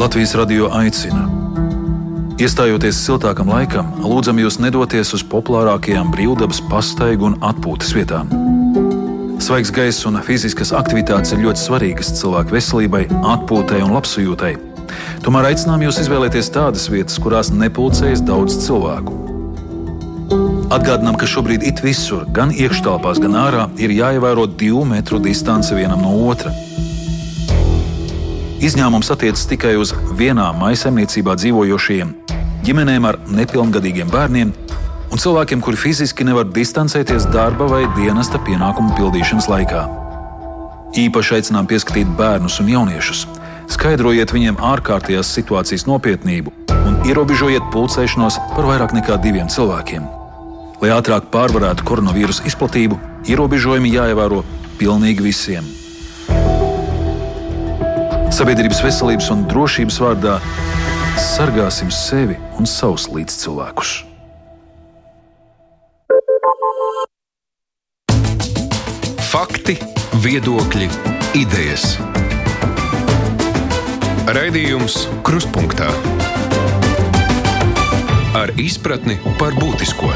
Latvijas radio aicina. Iestājoties siltākam laikam, lūdzam jūs nedoties uz populārākajām brīvdabas pastaigu un atpūtas vietām. Svaigs gaiss un fiziskas aktivitātes ir ļoti svarīgas cilvēku veselībai, atpūtai un labsajūtai. Tomēr aicinām jūs izvēlēties tādas vietas, kurās nepulcējas daudz cilvēku. Atgādinām, ka šobrīd it visur, gan iekštelpās, gan ārā, ir jāievēro divu metru distance vienam no otra. Izņēmums attiecas tikai uz vienā maisaimniecībā dzīvojošiem, ģimenēm ar nepilngadīgiem bērniem un cilvēkiem, kuri fiziski nevar distancēties darba vai dienesta pienākumu pildīšanas laikā. Īpaši aicinām pieskatīt bērnus un jauniešus. Skaidrojiet viņiem ārkārtējās situācijas nopietnību un ierobežojiet pulcēšanos par vairāk nekā diviem cilvēkiem. Lai ātrāk pārvarētu koronavīrusa izplatību, ierobežojumi jāievēro pilnīgi visiem. Sabiedrības veselības un drošības vārdā sargāsim sevi un savus līdzcilvēkus. Fakti, viedokļi, idejas. Raidījums Kruspunkta ar izpratni par būtisko.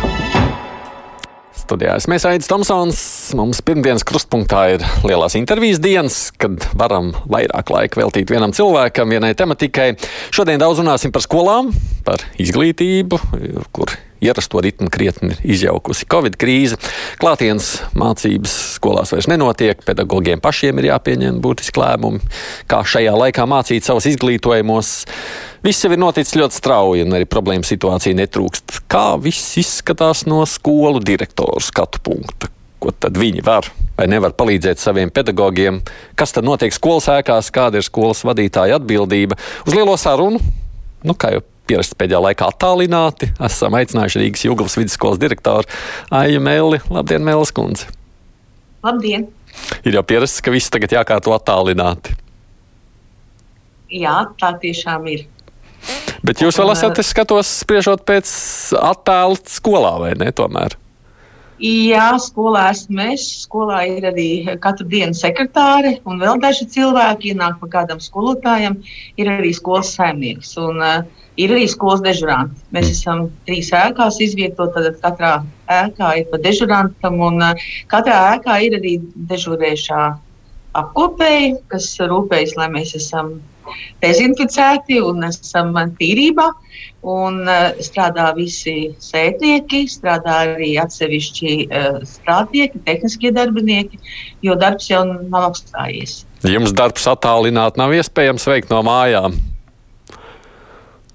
Studijā es mēs Aits Tomsons. Mums pirmdienas krustpunktā ir lielās intervijas dienas, kad varam vairāk laika veltīt vienam cilvēkam, vienai tematikai. Šodien daudz runāsim par skolām, par izglītību, kur ierasto ritmu krietni izjaukusi Covid krīze. Klātienes mācības skolās vairs nenotiek, pedagogiem pašiem ir jāpieņem būtiski lēmumi, kā šajā laikā mācīt savus izglītojumos. Viss jau ir noticis ļoti strauji, un arī problēma situācija netrūkst. Kā viss izskatās no skolu direktoru skatu punkta? Ko tad viņi var vai nevar palīdzēt saviem pedagogiem? Kas tad notiek skolas ēkās, kāda ir skolas vadītāja atbildība? Uz lielo sarunu, nu, kā jau pierasts pēdējā laikā attālināti. Esam aicinājuši Rīgas Jūglas vidusskolas direktoru Aiju Mēli. Labdien, Mēlis kundze! Labdien! Ir jau pierasts, ka viss tagad jākārto attālināti. Jā, tā tiešām ir. Bet jūs vēl esat, es skatos, spriežot pēc attēlu skolā, vai ne? Tomēr? Jā, skolā esmu es. Skolā ir arī katru dienu sekretāre un vēl daži cilvēki. Ienāk pa kādam skolotājam, ir arī skolas saimnieks. Un, uh, ir arī skolas dežuranti. Mēs mm. esam trīs ēkās izvietoti. Tad katrā ēkā ir pa dežurantam, un uh, katrā ēkā ir arī dežurējušā apkopēji, kas rūpējas, lai mēs esam dezinficēti un esam tīrībā. Un, uh, strādā visi sētnieki, strādā arī atsevišķi uh, strādnieki, tehniskie darbinieki, jo darbs jau nav apstājies. Jums darbs attālināt nav iespējams veikt no mājām.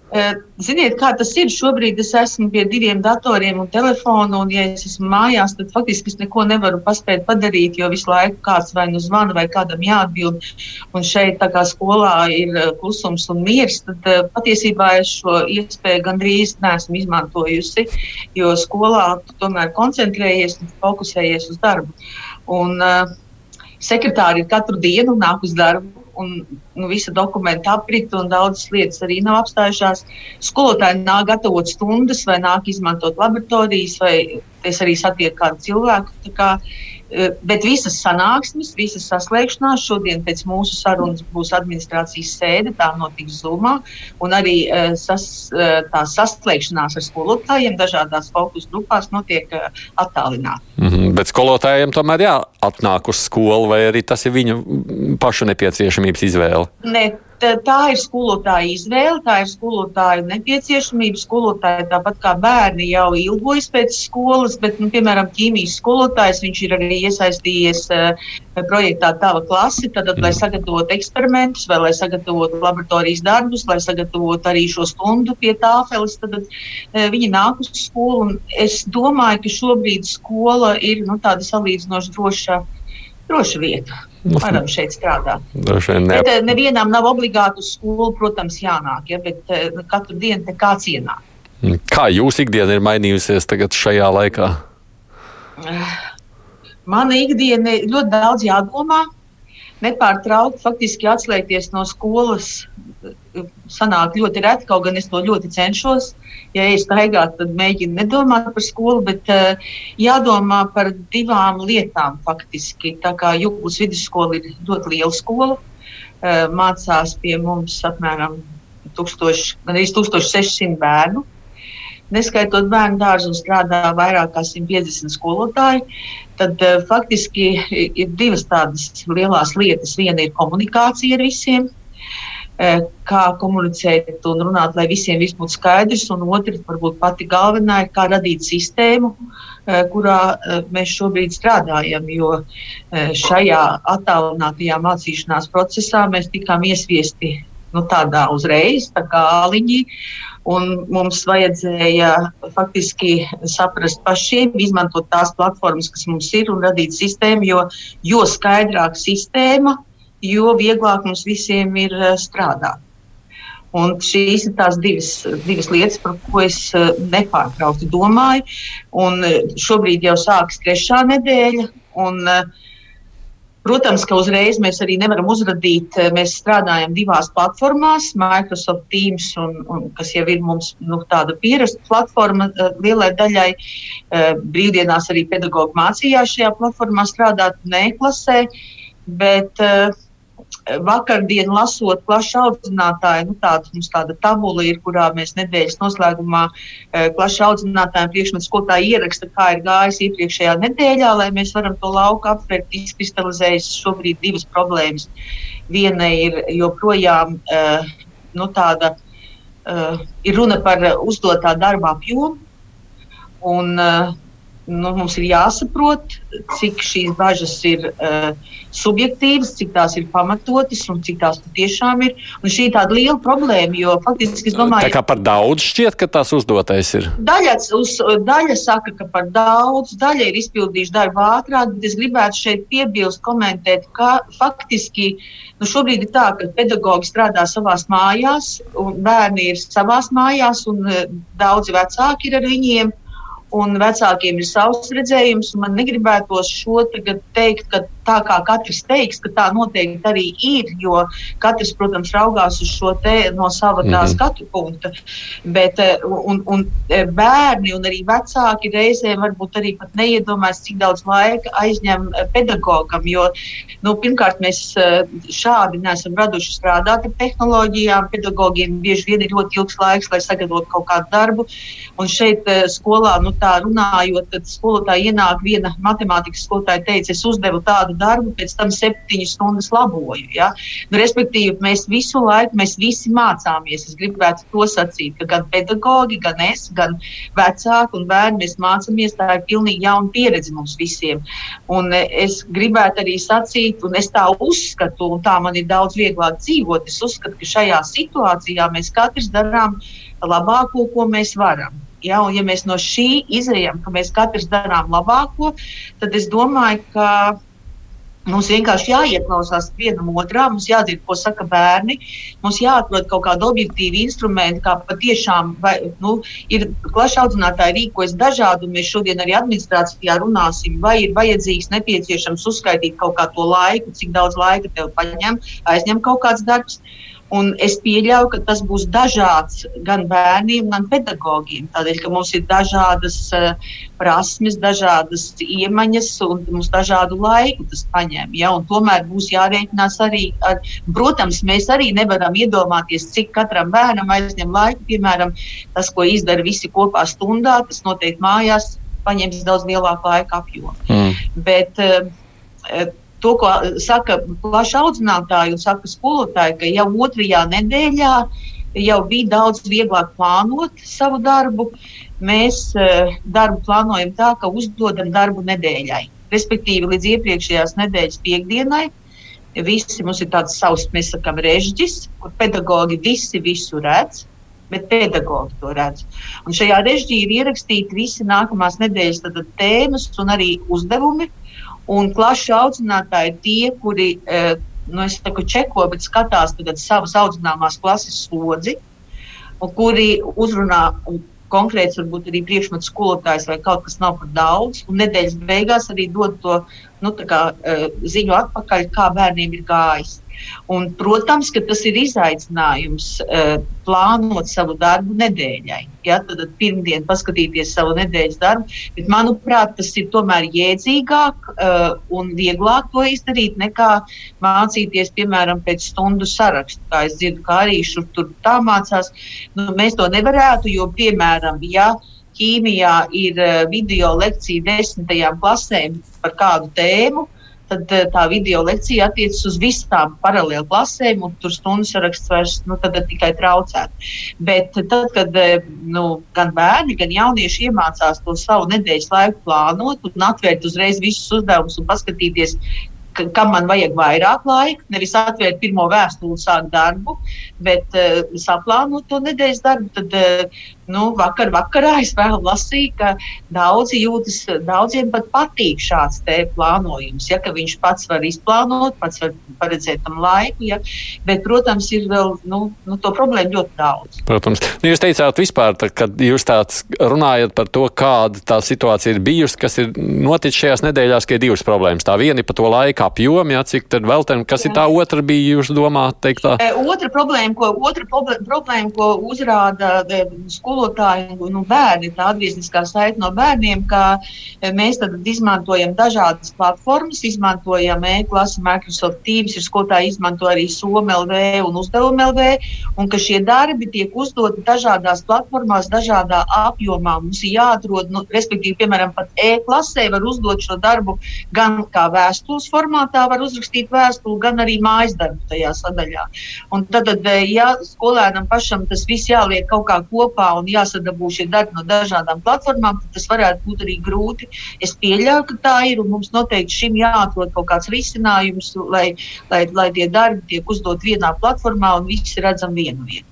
Eh, ziniet, kā tas ir? Šobrīd es esmu pie diviem datoriem un telefonu, un, ja es esmu mājās, tad faktiski es neko nevaru paspēt padarīt, jo visu laiku kāds vai nu zvana, vai kādam jāatbild. Un šeit, tā kā skolā ir eh, klusums un miers, tad uh, patiesībā es šo iespēju gandrīz neesmu izmantojusi, jo skolā tu tomēr koncentrējies un fokusējies uz darbu. Un, uh, Sekretāri ir katru dienu nāk uz darbu, un nu, visa dokumenta aprit, un daudzas lietas arī nav apstājušās. Skolotāji nāk gatavot stundas, vai nāk izmantot laboratorijas, vai es arī satieku kādu cilvēku. Kā, bet visas sanāksmes, visas saslēgšanās šodien pēc mūsu sarunas būs administrācijas sēde, tā notiks un arī eh, sas, eh, tā saslēgšanās ar skolotājiem dažādās fokus grupās notiek attālināti. Mm -hmm, bet skolotājiem tomēr jāatnāk uz skolu, vai arī tas ir viņu pašu nepieciešamības izvēle? Ne, tā ir skolotāja izvēle, tā ir skolotāja nepieciešamība. Skolotāji tāpat kā bērni jau ilgojas pēc skolas, bet, nu, piemēram, ķīmijas skolotājs ir arī iesaistījies uh, projektā Tava klase, tad, lai sagatavotu eksperimentus, vai lai sagatavotu laboratorijas darbus, lai sagatavotu arī šo stundu pie tāfeles, tad uh, viņi nāk uz skolu. Es domāju, ka šobrīd skola ir nu, tāda salīdzinoši droša, droša vieta. Varam šeit strādāt. Ne. Bet, nevienam nav obligāti uz skolu, protams, jānāk, ja, bet uh, katru dienu kāds ienāk. Kā jūsu ikdiena ir mainījusies tagad šajā laikā? Mana ikdiena ļoti daudz jādomā. Nepārtraukti faktiski atslēgties no skolas sanāk ļoti reti, kaut gan es to ļoti cenšos. Ja es staigāju, tad mēģinu nedomāt par skolu, bet uh, jādomā par divām lietām faktiski. Tā kā Jūgas vidusskola ir ļoti liela skola. mācās pie mums apmēram 1000, 1600 bērnu. Neskaitot bērnu dārzu, strādā vairāk kā 150 skolotāji. Tad uh, faktiski ir divas tādas lielas lietas. Viena ir komunikācija ar visiem, uh, kā komunicēt un runāt, lai visiem viss būtu skaidrs. Un otra, varbūt pati galvenā, ir kā radīt sistēmu, uh, kurā mēs šobrīd strādājam. Jo šajā attālinātajā mācīšanās procesā mēs tikām iesviesti nu, tādā uzreiz, tā kā āliņi. Un mums vajadzēja faktiski saprast pašiem, izmantot tās platformas, kas mums ir, un radīt sistēmu. Jo, jo skaidrāka sistēma, jo vieglāk mums visiem ir eh, strādāt. Un šīs ir tās divas, divas lietas, par ko es eh, nepārtraukti domāju. Un eh, šobrīd jau sākas trešā nedēļa. Un, uh, Protams, ka uzreiz mēs arī nevaram uzrādīt. Eh, mēs strādājam divās platformās, Microsoft Teams, un, un, kas jau ir mums nu, tāda pierasta platforma uh, lielai daļai. Uh, brīvdienās arī pedagoģi mācījās šajā platformā strādāt, neklasē. Bet, uh, vakardien lasot plašu audzinātāju, nu, tāda, mums tāda tabula ir, kurā mēs nedēļas noslēgumā e, plašu audzinātāju priekšmetu skolotāju ieraksta, kā ir gājis iepriekšējā nedēļā, lai mēs varam to lauku aptvert, izkristalizējas šobrīd divas problēmas. Viena ir joprojām e, nu, tāda, e, ir runa par uzdotā darba apjomu. Un, uh, nu, mums ir jāsaprot, cik šīs bažas ir uh, subjektīvas, cik tās ir pamatotas un cik tās tiešām ir. Un šī ir tāda liela problēma, jo faktiski es domāju, ka par daudz šķiet, ka tās uzdotais ir. Daļa, uz, daļa saka, ka par daudz, daļa ir izpildījuši darbu ātrāk, bet es gribētu šeit piebilst, komentēt, ka faktiski. Nu, šobrīd ir tā, ka pedagoģi strādā savā mājās, un bērni ir savā mājās, un uh, daudzi vecāki ir ar viņiem. Un vecākiem ir savs redzējums. Man negribētos šo teikt, ka tā kā katrs teiks, ka tā noteikti arī ir, jo katrs, protams, raugās uz šo te no sava tā mm -hmm. skatu punkta. Bet, eh, un, un eh, bērni un arī vecāki reizēm varbūt arī pat neiedomājas, cik daudz laika aizņem eh, pedagogam, jo nu, pirmkārt mēs šādi neesam raduši strādāt ar tehnoloģijām. Pedagogiem bieži vien ir ļoti ilgs laiks, lai sagatavotu kaut kādu darbu. Un šeit skolā, nu, tā runājot, tad skolotāja ienāk viena matemātikas skolotāja teica, es uzdevu tādu darbu, pēc tam septiņas stundas laboju. Ja? Nu, respektīvi, mēs visu laiku, mēs visi mācāmies. Es gribētu to sacīt, ka gan pedagogi, gan es, gan vecāki un bērni mēs mācāmies. Tā ir pilnīgi jauna pieredze mums visiem. Un e, es gribētu arī sacīt, un es tā uzskatu, un tā man ir daudz vieglāk dzīvot. Es uzskatu, ka šajā situācijā mēs katrs darām labāko, ko mēs varam. Ja, ja mēs no šī izējām, ka mēs katrs darām labāko, tad es domāju, ka Mums vienkārši jāieklausās vienam otrā, mums jādzird, ko saka bērni. Mums jāatrod kaut kāda objektīva instrumenta, kā patiešām vai, nu, ir plaši audzinātāji rīkojas dažādi, mēs šodien arī administrācijā runāsim, vai ir vajadzīgs, nepieciešams uzskaitīt kaut kā to laiku, cik daudz laika tev paņem, aizņem kaut kāds darbs. Un es pieļauju, ka tas būs dažāds gan bērniem, gan pedagogiem. Tādēļ, ka mums ir dažādas uh, prasmes, dažādas iemaņas un mums dažādu laiku tas paņem. Ja? Un tomēr būs jārēķinās arī ar, protams, mēs arī nevaram iedomāties, cik katram bērnam aizņem laiku. Piemēram, tas, ko izdara visi kopā stundā, tas noteikti mājās paņems daudz lielāku laika apjomu. Mm. Bet, uh, to, ko saka plaši audzinātāji un saka skolotāji, ka jau otrajā nedēļā jau bija daudz vieglāk plānot savu darbu. Mēs uh, darbu plānojam tā, ka uzdodam darbu nedēļai. Respektīvi, līdz iepriekšējās nedēļas piekdienai visi mums ir tāds savs, mēs sakām, režģis, kur pedagogi visi visu redz. Bet pedagogi to redz. Un šajā režģī ir ierakstīti visi nākamās nedēļas tēmas un arī uzdevumi, Un klašu audzinātāji ir tie, kuri eh, nu, saku, čeko, bet skatās savas audzināmās klases slodzi, kuri uzrunā konkrēts, varbūt arī priekšmetu skolotājs vai kaut kas nav par daudz. Un nedēļas beigās arī dod to nu, kā, uh, ziņu atpakaļ, kā bērniem ir gājis. Un, protams, ka tas ir izaicinājums uh, plānot savu darbu nedēļai. Ja, tad pirmdien paskatīties savu nedēļas darbu, bet manuprāt, tas ir tomēr jēdzīgāk uh, un vieglāk to izdarīt nekā mācīties, piemēram, pēc stundu sarakstu. Kā es dzirdu, kā arī šur tur tā mācās. Nu, mēs to nevarētu, jo, piemēram, ja ķīmijā ir uh, video lekcija desmitajām klasēm par kādu tēmu, tad eh, tā video lekcija attiecas uz visām paralēli klasēm, un tur stundu saraksts vairs nu, tikai traucētu. Bet tad, kad eh, nu, gan bērni, gan jaunieši iemācās to savu nedēļas laiku plānot un atvērt uzreiz visus uzdevumus un paskatīties, kam man vajag vairāk laika, nevis atvērt pirmo vēstuli un sākt darbu, bet uh, saplānot to nedēļas darbu. Tad, uh, nu, vakar vakarā es vēl lasīju, ka daudzi jūtas, daudziem pat patīk šāds plānojums. Ja, viņš pats var izplānot, pats var paredzēt tam laiku, ja, bet, protams, ir vēl nu, nu, to problēmu ļoti daudz. Protams, nu, jūs teicāt vispār, tā, kad jūs tāds runājat par to, kāda tā situācija ir bijusi, kas ir noticis šajās nedēļās, ka ir divas problēmas. Tā viena ir par to laika apjomu, ja, cik tad vēl ten, kas jā. ir tā otra bija, jūs domājat, teikt tā? E, otra problēma, ko, otra problēma, ko uzrāda e, skolu skolotāji un nu, bērni, tā atgriezniskā saite no bērniem, ka e, mēs tad izmantojam dažādas platformas, izmantojam e-klasi, Microsoft Teams, ir skolotāji izmanto arī SOMLV un uzdevumLV, un ka šie darbi tiek uzdoti dažādās platformās, dažādā apjomā. Mums ir jāatrod, nu, respektīvi, piemēram, pat e-klasē var uzdot šo darbu gan kā vēstules formātā, var uzrakstīt vēstuli, gan arī mājas darbu tajā sadaļā. Un tad, tad ja skolēnam pašam tas viss jāliek kaut kā kopā un jāsadabū šie darbi no dažādām platformām, tad tas varētu būt arī grūti. Es pieļauju, ka tā ir, un mums noteikti šim jāatrod kaut kāds risinājums, lai, lai, lai tie darbi tiek uzdot vienā platformā un visi redzam vienu vietu.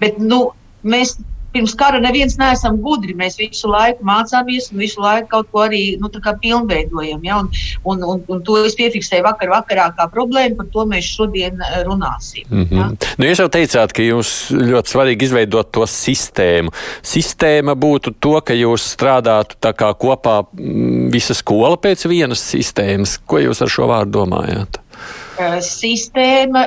Bet, nu, mēs pirms kara neviens neesam gudri. Mēs visu laiku mācāmies un visu laiku kaut ko arī nu, pilnveidojam. Ja? Un, un, un, un to es piefiksēju vakar vakarā kā problēmu, par to mēs šodien eh, runāsim. Mm -hmm. ja? nu, jūs jau teicāt, ka jums ļoti svarīgi izveidot to sistēmu. Sistēma būtu to, ka jūs strādātu kopā mm, visa skola pēc vienas sistēmas. Ko jūs ar šo vārdu domājat? Eh, sistēma.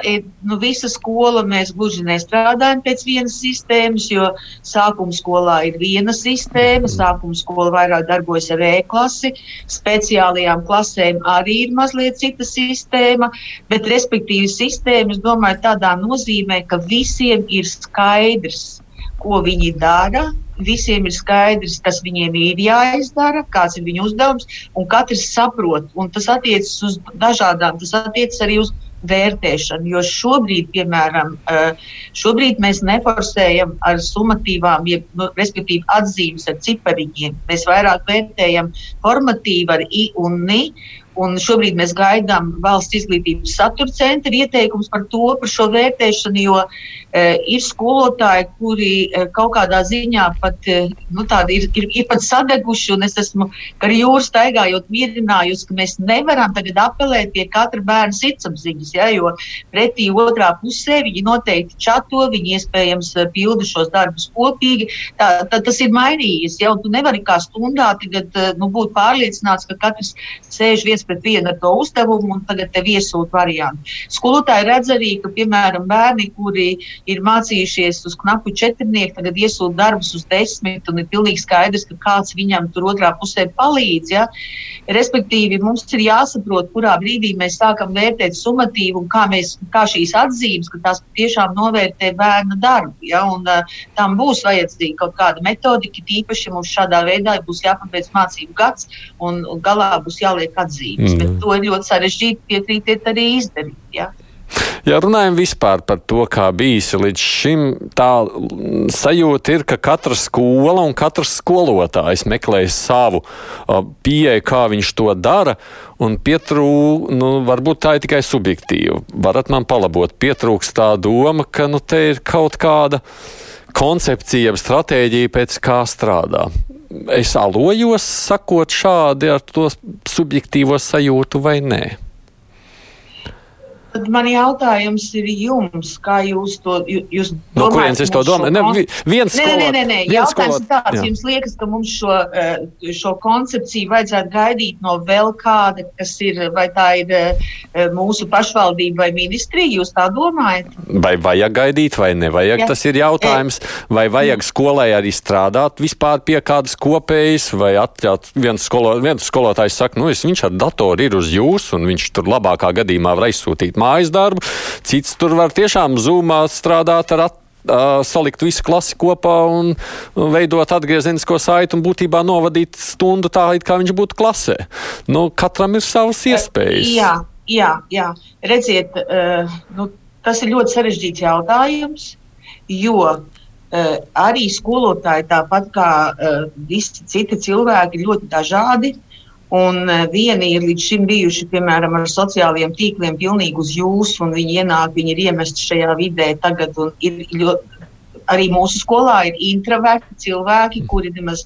Nu, visa skola mēs gluži nestrādājam pēc vienas sistēmas, jo sākuma skolā ir viena sistēma. Sākuma skola vairāk darbojas ar e-klasi, speciālajām klasēm arī ir mazliet cita sistēma, bet respektīvi sistēma, es domāju, tādā nozīmē, ka visiem ir skaidrs ko viņi dara. Visiem ir skaidrs, kas viņiem ir jāizdara, kāds ir viņu uzdevums, un katrs saprot. Un tas attiecas uz dažādām, tas attiecas arī uz vērtēšanu. Jo šobrīd, piemēram, eh, šobrīd mēs neforsējam ar summatīvām, jeb, nu, respektīvi atzīmes ar cipariņiem. Mēs vairāk vērtējam formatīvu ar I un NI. Un šobrīd mēs gaidām valsts izglītības satura centra ieteikumus par to, par šo vērtēšanu, jo e, ir skolotāji, kuri e, kaut kādā ziņā pat e, nu, ir, ir, ir pat sadeguši. Es esmu ar jūru staigājot, mierinājusi, ka mēs nevaram tagad apelēt pie katra bērna sirdsapziņas, ja, jo pretī otrā pusē viņi noteikti čato, viņi iespējams e, pilda šos darbus kopīgi. Tā, tā, tas ir mainījies, ja, un tu nevari kā stundā tagad, e, nu, būt pārliecināts, ka katrs sēž viens pret vienu ar to uzdevumu, un tagad tev iesūta variantu. Skolotāji redz arī, ka, piemēram, bērni, kuri ir mācījušies uz knapu četrnieku, tagad iesūta darbus uz desmit, un ir pilnīgi skaidrs, ka kāds viņam tur otrā pusē palīdz. Ja? Respektīvi, mums ir jāsaprot, kurā brīdī mēs sākam vērtēt summatīvu un kā, mēs, kā šīs atzīmes, ka tās tiešām novērtē bērna darbu. Ja? Un, uh, tam būs vajadzīga kaut kāda metodika, tīpaši mums šādā veidā būs jāpabeidz mācību gads un galā būs jāliek atzīme tiesības, mm. bet to ir ļoti sarežģīti piekrītiet arī izdarīt. Ja? Ja runājam vispār par to, kā bijis līdz šim, tā sajūta ir, ka katra skola un katrs skolotājs meklē savu pieeju, kā viņš to dara, un pietrūk, nu, varbūt tā ir tikai subjektīva. Varat man palabot, pietrūks tā doma, ka nu, te ir kaut kāda koncepcija, stratēģija, pēc kā strādā es alojos, sakot šādi ar to subjektīvo sajūtu vai nē? Tad man jautājums ir jums, kā jūs to jūs domājat? No kurienes es to domāju? Ne, viens nē, nē, nē, nē. jautājums skolot... tāds, jā. jums liekas, ka mums šo, eh, šo koncepciju vajadzētu gaidīt no vēl kāda, kas ir, vai tā ir eh, mūsu pašvaldība vai ministrija, jūs tā domājat? Vai vajag gaidīt, vai nevajag, jā. tas ir jautājums. Vai vajag skolai arī strādāt vispār pie kādas kopējas, vai atļaut viens, skolo, viens skolotājs saka, nu, es, viņš ar datoru ir uz jūs, un viņš tur labākā gadījumā var aizsūtīt mājas darbu, cits tur var tiešām zūmā strādāt ar attīstību salikt visu klasi kopā un veidot atgriezenisko saiti un būtībā novadīt stundu tā, it kā viņš būtu klasē. Nu, katram ir savas iespējas. Jā, jā, jā. redziet, nu, tas ir ļoti sarežģīts jautājums, jo arī skolotāji, tāpat kā visi citi cilvēki, ir ļoti dažādi. Un eh, vieni ir līdz šim bijuši, piemēram, ar sociālajiem tīkliem, pilnīgi uz jums, un viņi ienāk, viņi ir iemesti šajā vidē tagad. Ļoti, arī mūsu skolā ir introverti cilvēki, kuri nemaz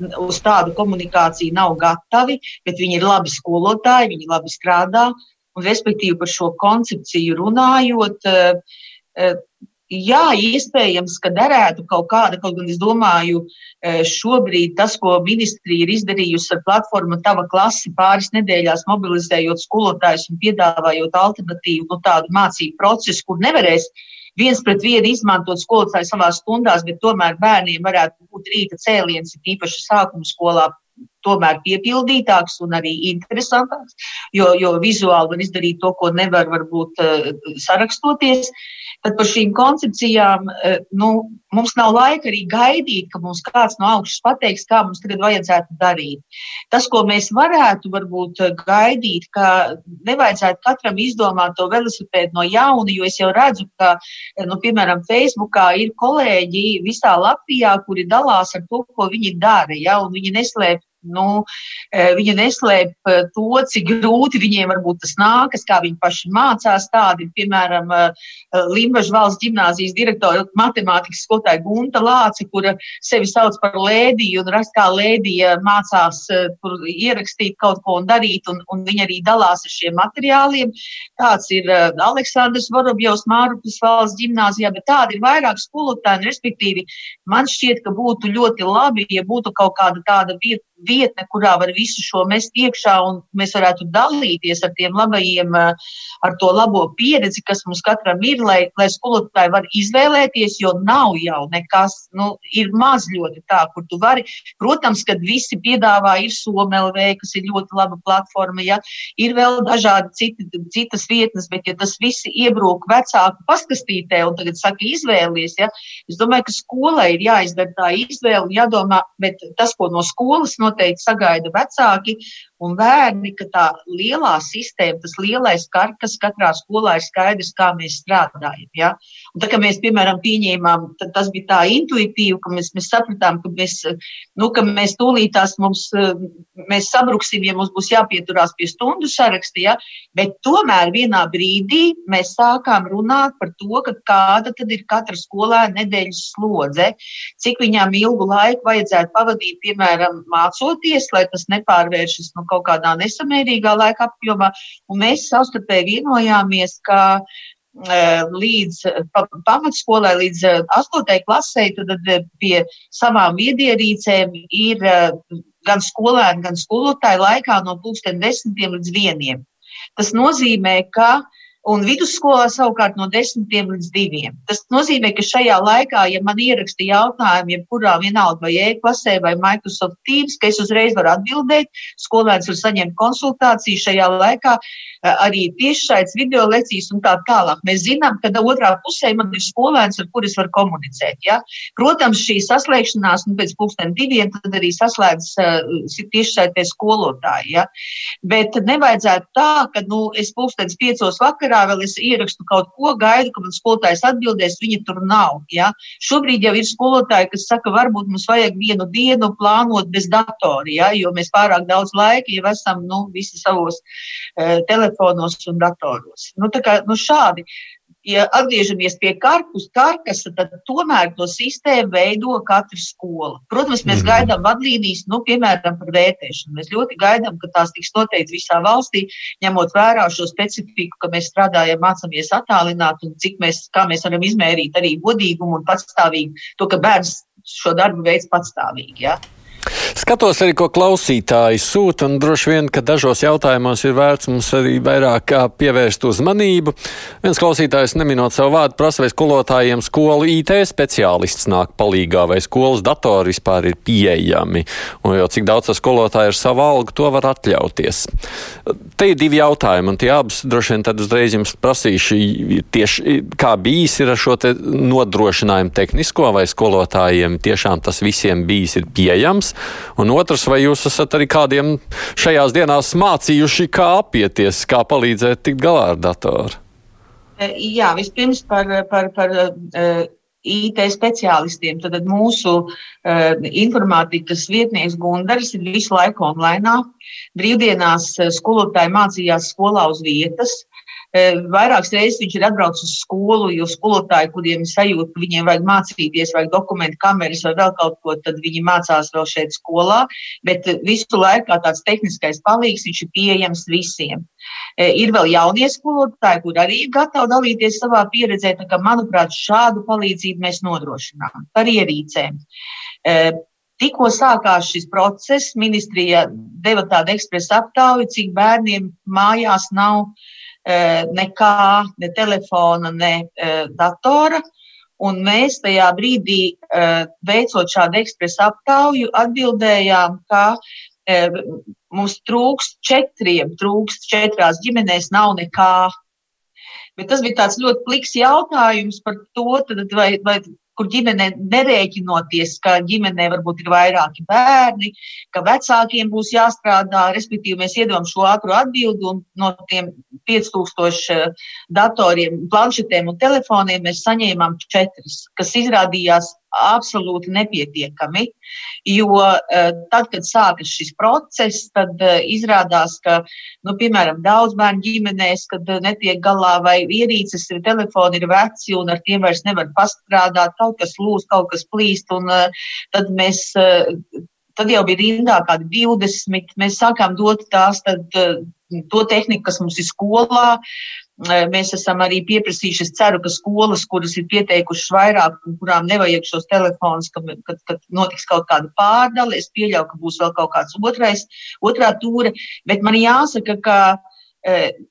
uz tādu komunikāciju nav gatavi, bet viņi ir labi skolotāji, viņi labi strādā. Un, respektīvi, par šo koncepciju runājot, eh, eh, Jā, iespējams, ka derētu kaut kāda, kaut gan es domāju, e, šobrīd tas, ko ministrija ir izdarījusi ar platformu Tava klasi pāris nedēļās, mobilizējot skolotājus un piedāvājot alternatīvu nu, tādu mācību procesu, kur nevarēs viens pret vienu izmantot skolotāju savā stundās, bet tomēr bērniem varētu būt rīta cēliens, īpaši sākuma skolā, tomēr piepildītāks un arī interesantāks, jo, jo vizuāli var izdarīt to, ko nevar varbūt uh, sarakstoties. Tad par šīm koncepcijām uh, nu, mums nav laika arī gaidīt, ka mums kāds no augšas pateiks, kā mums tagad vajadzētu darīt. Tas, ko mēs varētu varbūt gaidīt, ka nevajadzētu katram izdomāt to velosipēdu no jauna, jo es jau redzu, ka, nu, piemēram, Facebookā ir kolēģi visā Latvijā, kuri dalās ar to, ko viņi dara, ja, viņi neslēp nu, e, viņa neslēp e, to, cik grūti viņiem varbūt tas nākas, kā viņi paši mācās. Tādi, piemēram, e, Limbaģa valsts gimnāzijas direktora matemātikas skolotāja Gunta Lāce, kura sevi sauc par lēdiju un raksta, kā lēdija mācās tur ierakstīt kaut ko un darīt, un, un viņa arī dalās ar šiem materiāliem. Tāds ir Aleksandrs Vorobjovs Mārupas valsts gimnāzijā, bet tādi ir vairāk skolotāji, respektīvi man šķiet, ka būtu ļoti labi, ja būtu kaut kāda tāda vieta, vietne, kurā var visu šo mest iekšā, un mēs varētu dalīties ar tiem labajiem, eh, ar to labo pieredzi, kas mums katram ir, lai, lai skolotāji var izvēlēties, jo nav jau nekas, nu, ir maz ļoti tā, kur tu vari. Protams, kad visi piedāvā, ir SOMLV, kas ir ļoti laba platforma, ja ir vēl dažādi citi, citas vietnes, bet ja tas visi iebrūk vecāku paskastītē un tagad saka izvēlies, ja, es domāju, ka skolai ir jāizdara tā izvēle jādomā, bet tas, ko no skolas noteikti sagaida vecāki un bērni, ka tā lielā sistēma, tas lielais karkas katrā skolā ir skaidrs, kā mēs strādājam. Ja? Un tā kā mēs, piemēram, pieņēmām, tas bija tā intuitīvi, ka mēs, mēs sapratām, ka mēs, nu, ka mēs tūlītās mums, mēs sabruksim, ja mums būs jāpieturās pie stundu saraksta, ja? bet tomēr vienā brīdī mēs sākām runāt par to, kāda tad ir katra skolēna nedēļas slodze, cik viņām ilgu laiku vajadzētu pavadīt, piemēram, mācoties, lai tas nepārvēršas nu, kaut kādā nesamērīgā laika apjomā. Mēs savstarpēji vienojāmies, ka e, līdz pamatskolai, līdz 8. E, klasē, tad e, pie savām viedierīcēm ir gan skolēni, gan skolotāji laikā no 10 līdz 1. Tas nozīmē, ka uh, un vidusskolā savukārt no 10 līdz 2. Tas nozīmē, ka šajā laikā, ja man ieraksta jautājumu, jebkurā vienalga vai e-klasē vai Microsoft Teams, ka es uzreiz varu atbildēt, skolēns var saņemt konsultāciju šajā laikā, arī tiešsaits video lekcijas un tā tālāk. Mēs zinām, ka otrā pusē man ir skolēns, ar kuris var komunicēt. Ja? Protams, šī saslēgšanās nu, pēc pusdien diviem tad arī saslēdz uh, tiešsaitē skolotāji. Ja? Bet nevajadzētu tā, ka nu, es pusdienas piecos vakarā vakarā vēl es ierakstu kaut ko, gaidu, ka man skolotājs atbildēs, viņa tur nav. Ja? Šobrīd jau ir skolotāji, kas saka, varbūt mums vajag vienu dienu plānot bez datora, ja? jo mēs pārāk daudz laika jau esam nu, visi savos uh, telefonos un datoros. Nu, kā, nu, šādi. Ja atgriežamies pie karpus, karkasa, tad tomēr to sistēmu veido katra skola. Protams, mēs mm gaidām vadlīnijas, nu, piemēram, par vērtēšanu. Mēs ļoti gaidām, ka tās tiks noteikts visā valstī, ņemot vērā šo specifiku, ka mēs strādājam, mācāmies attālināt un cik mēs, kā mēs varam izmērīt arī godīgumu un patstāvīgi to, ka bērns šo darbu veids patstāvīgi. Ja? Skatos arī, ko klausītāji sūta, un droši vien, ka dažos jautājumos ir vērts mums arī vairāk pievērst uzmanību. Viens klausītājs, neminot savu vārdu, prasa, vai skolotājiem skolu IT speciālists nāk palīgā, vai skolas datori vispār ir pieejami, un jau cik daudz skolotāju ar savu algu to var atļauties. Te ir divi jautājumi, un tie abas droši vien tad uzreiz jums prasīšu tieši, kā bijis ir ar šo te nodrošinājumu tehnisko, vai skolotājiem tiešām tas visiem bijis ir pieejams. Un otrs, vai jūs esat arī kādiem šajās dienās mācījuši, kā apieties, kā palīdzēt tikt galā ar datoru? E, jā, vispirms par, par, par e, IT speciālistiem. Tad mūsu uh, informātikas vietnieks Gundaris ir visu laiku online. Brīvdienās skolotāji mācījās skolā uz vietas. Vairākas reizes viņš ir atbraucis uz skolu, jo skolotāji, kuriem ir sajūta, ka viņiem vajag mācīties, vajag dokumentu kameras vai vēl kaut ko, tad viņi mācās vēl šeit skolā. Bet visu laiku kā tāds tehniskais palīgs, viņš ir pieejams visiem. Ir vēl jaunie skolotāji, kur arī ir gatavi dalīties savā pieredzē, tā kā, manuprāt, šādu palīdzību mēs nodrošinām par ierīcēm. Tikko sākās šis process, ministrija deva tādu ekspresu aptauju, cik bērniem mājās nav uh, nekā, ne telefona, ne eh, datora. Un mēs tajā brīdī, eh, veicot šādu ekspresu aptauju, atbildējām, ka mums trūkst četriem, trūkst četrās ģimenēs, nav nekā. Bet tas bija tāds ļoti pliks jautājums par to, tad, vai, vai kur ģimene nerēķinoties, ka ģimenē varbūt ir vairāki bērni, ka vecākiem būs jāstrādā, respektīvi mēs iedodam šo ātru atbildi un no tiem 5000 eh, datoriem, planšetēm un telefoniem mēs saņēmām četras, kas izrādījās absolūti nepietiekami. Jo uh, tad, kad sākas šis process, tad uh, izrādās, ka, nu, piemēram, daudz bērnu ģimenēs, kad uh, netiek galā vai ierīces, ir telefoni ir veci un ar tiem vairs nevar pastrādāt, kaut kas lūst, kaut kas plīst, un tad mēs tad jau bija rindā kādi 20. Mēs sākām dot tās, tad, to tehniku, kas mums ir skolā, Mēs esam arī pieprasījuši, es ceru, ka skolas, kuras ir pieteikušas vairāk un kurām nevajag šos telefonus, kad, kad, kad notiks kaut kāda pārdale, es pieļauju, ka būs vēl kaut kāds otrais, otrā tūre, bet man jāsaka, ka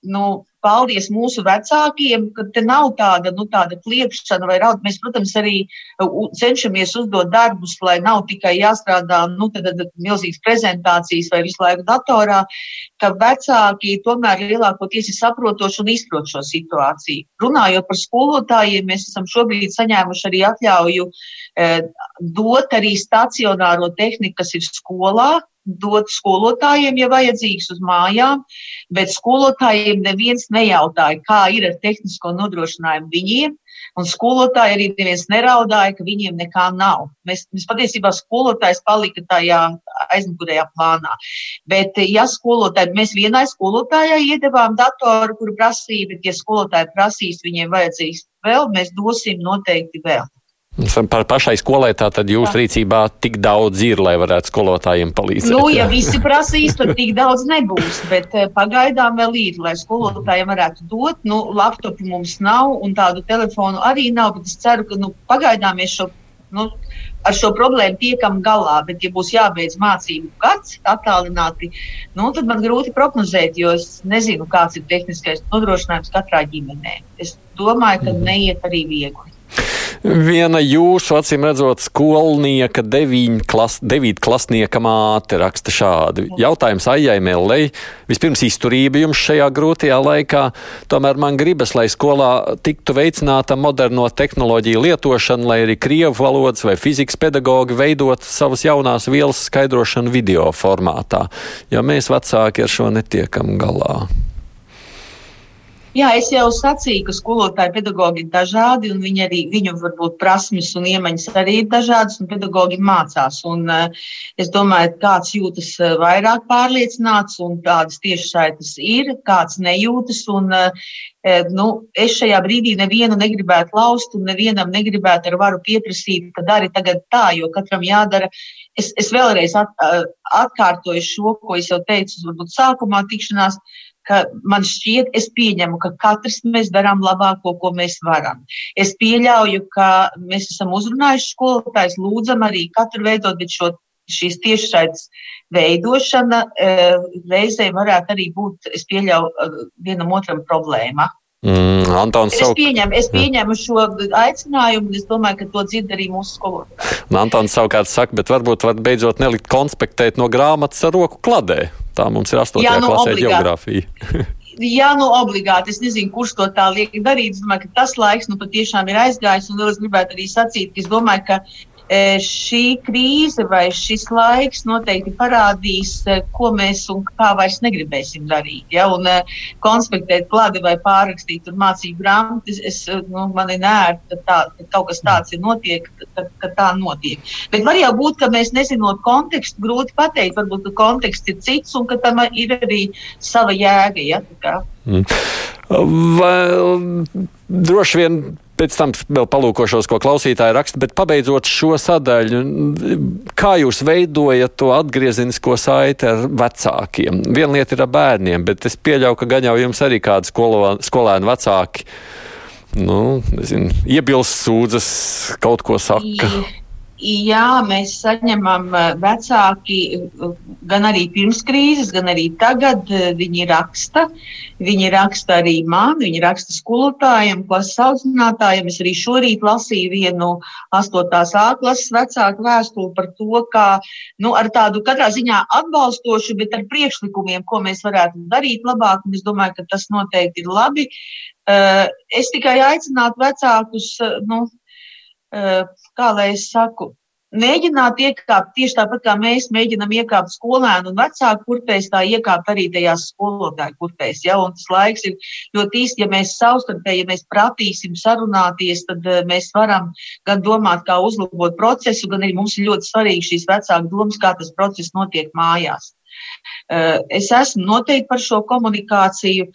nu, paldies mūsu vecākiem, ka te nav tāda, nu, tāda kliekšana vai raud. Mēs, protams, arī cenšamies uzdot darbus, lai nav tikai jāstrādā, nu, tad, tad milzīgas prezentācijas vai visu laiku datorā, ka vecāki tomēr lielākoties ir saprotoši un izprot šo situāciju. Runājot par skolotājiem, mēs esam šobrīd saņēmuši arī atļauju eh, dot arī stacionāro tehniku, kas ir skolā, dot skolotājiem, ja vajadzīgs, uz mājām, bet skolotājiem neviens nejautāja, kā ir ar tehnisko nodrošinājumu viņiem. Un skolotāji arī neviens neraudāja, ka viņiem nekā nav. Mēs, mēs patiesībā skolotājs palika tajā aizmugurējā plānā. Bet, ja skolotāji, mēs vienai skolotājai iedevām datoru, kuru prasīja, bet, ja skolotāji prasīs, viņiem vajadzīgs vēl, mēs dosim noteikti vēl. Par pašai skolai tā tad jūsu Jā. rīcībā tik daudz ir, lai varētu skolotājiem palīdzēt. Nu, ja visi prasīs, tad tik daudz nebūs, bet eh, pagaidām vēl ir, lai skolotājiem varētu dot. Nu, laptopu mums nav un tādu telefonu arī nav, bet es ceru, ka nu, pagaidām mēs šo, nu, ar šo problēmu tiekam galā. Bet, ja būs jābeidz mācību gads attālināti, nu, tad man grūti prognozēt, jo es nezinu, kāds ir tehniskais nodrošinājums katrā ģimenē. Es domāju, ka mhm. neiet arī viegli. Viena jūsu, acīm redzot, skolnieka klas, devītklasnieka māte raksta šādi. Jautājums Aijai Mellei. Vispirms izturība jums šajā grūtajā laikā. Tomēr man gribas, lai skolā tiktu veicināta moderno tehnoloģiju lietošana, lai arī krievu valodas vai fizikas pedagogi veidot savas jaunās vielas skaidrošanu video formātā, jo mēs vecāki ar šo netiekam galā. Jā, es jau sacīju, ka skolotāji pedagogi ir dažādi, un viņi arī, viņu varbūt prasmes un iemaņas arī ir dažādas, un pedagogi mācās. Un, uh, es domāju, kāds jūtas uh, vairāk pārliecināts, un tādas tiešsaites ir, kāds nejūtas. Un, uh, nu, es šajā brīdī nevienu negribētu laust, un nevienam negribētu ar varu pieprasīt, ka dari tagad tā, jo katram jādara. Es, es vēlreiz at, atkārtoju šo, ko es jau teicu, varbūt sākumā tikšanās ka man šķiet, es pieņemu, ka katrs mēs darām labāko, ko mēs varam. Es pieļauju, ka mēs esam uzrunājuši skolotājus, lūdzam arī katru veidot, šo šīs tiešsaites veidošana e, reizē varētu arī būt, es pieļauju, e, vienam otram problēma. Mm, Antons es, savu... pieņemu, es pieņemu šo aicinājumu, un es domāju, ka to dzird arī mūsu skolotāji. Antons savukārt saka, bet varbūt var beidzot nelikt konspektēt no grāmatas ar roku kladē. Tā mums ir 8. Jā, nu, klasē geogrāfija. Jā, nu obligāti. Es nezinu, kurš to tā liek darīt. Es domāju, ka tas laiks nu patiešām ir aizgājis. Un es gribētu arī sacīt, ka es domāju, ka šī krīze vai šis laiks noteikti parādīs, e, ko mēs un kā vairs negribēsim darīt. Ja? Un, e, konspektēt klādi vai pārrakstīt mācību grāmatas, es, nu, man ir nērti, ka kaut kas tāds ir notiek, ka, ka tā notiek. Bet var jau būt, ka mēs nezinot kontekstu, grūti pateikt, varbūt konteksts ir cits un ka tam ir arī sava jēga. Ja? Mm. Vai, droši vien pēc tam vēl palūkošos, ko klausītāji raksta, bet pabeidzot šo sadaļu, kā jūs veidojat to atgriezenisko saiti ar vecākiem? Viena lieta ir ar bērniem, bet es pieļauju, ka gan jau jums arī kādi skolēni vecāki, nu, nezinu, iebilst sūdzas, kaut ko saka. Jā. Jā, mēs saņemam vecāki gan arī pirms krīzes, gan arī tagad. Viņi raksta, viņi raksta arī man, viņi raksta skolotājiem, klases audzinātājiem. Es arī šorīt lasīju vienu 8. A klases vecāku vēstuli par to, kā nu, ar tādu katrā ziņā atbalstošu, bet ar priekšlikumiem, ko mēs varētu darīt labāk. Es domāju, ka tas noteikti ir labi. Es tikai aicinātu vecākus. Nu, kā lai es saku, mēģināt iekāpt tieši tāpat, kā mēs mēģinām iekāpt skolēnu un vecāku kurpēs, tā iekāpt arī tajās skolotāju kurpēs. Ja? Un tas laiks ir ļoti īsts, ja mēs savstarpēji, ja mēs pratīsim sarunāties, tad mēs varam gan domāt, kā uzlabot procesu, gan arī mums ir ļoti svarīgi šīs vecāku domas, kā tas process notiek mājās. Eh, es esmu noteikti par šo komunikāciju,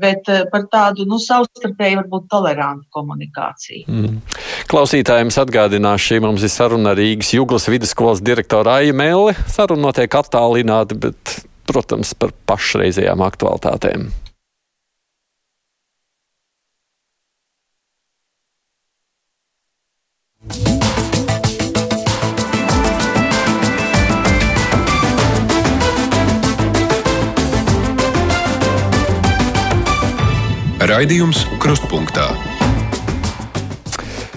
bet eh, par tādu nu, savstarpēju, varbūt tolerantu komunikāciju. Mm. Klausītājiem atgādināšu, šī mums ir saruna Rīgas Juglas vidusskolas direktora Aija Mēle. Saruna notiek attālināti, bet, protams, par pašreizējām aktualitātēm. Raidījums Krustpunktā.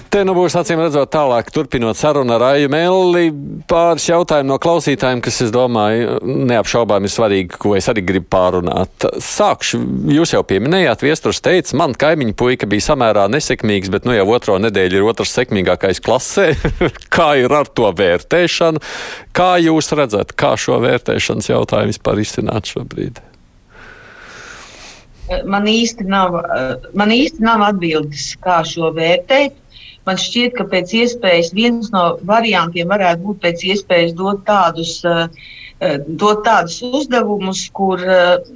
Te nu būs acīm redzot tālāk, turpinot sarunu ar Aiju Melli, pāris jautājumu no klausītājiem, kas, es domāju, neapšaubām ir svarīgi, ko es arī gribu pārunāt. Sākšu, jūs jau pieminējāt, Viesturs teica, man kaimiņu puika bija samērā nesekmīgs, bet nu jau otro nedēļu ir otrs sekmīgākais klasē. kā ir ar to vērtēšanu? Kā jūs redzat, kā šo vērtēšanas jautājumu vispār izcināt šobrīd? Man īsti nav, man īsti nav atbildes, kā šo vērtēt. Man šķiet, ka pēc iespējas viens no variantiem varētu būt pēc iespējas dot tādus, dot tādus uzdevumus, kur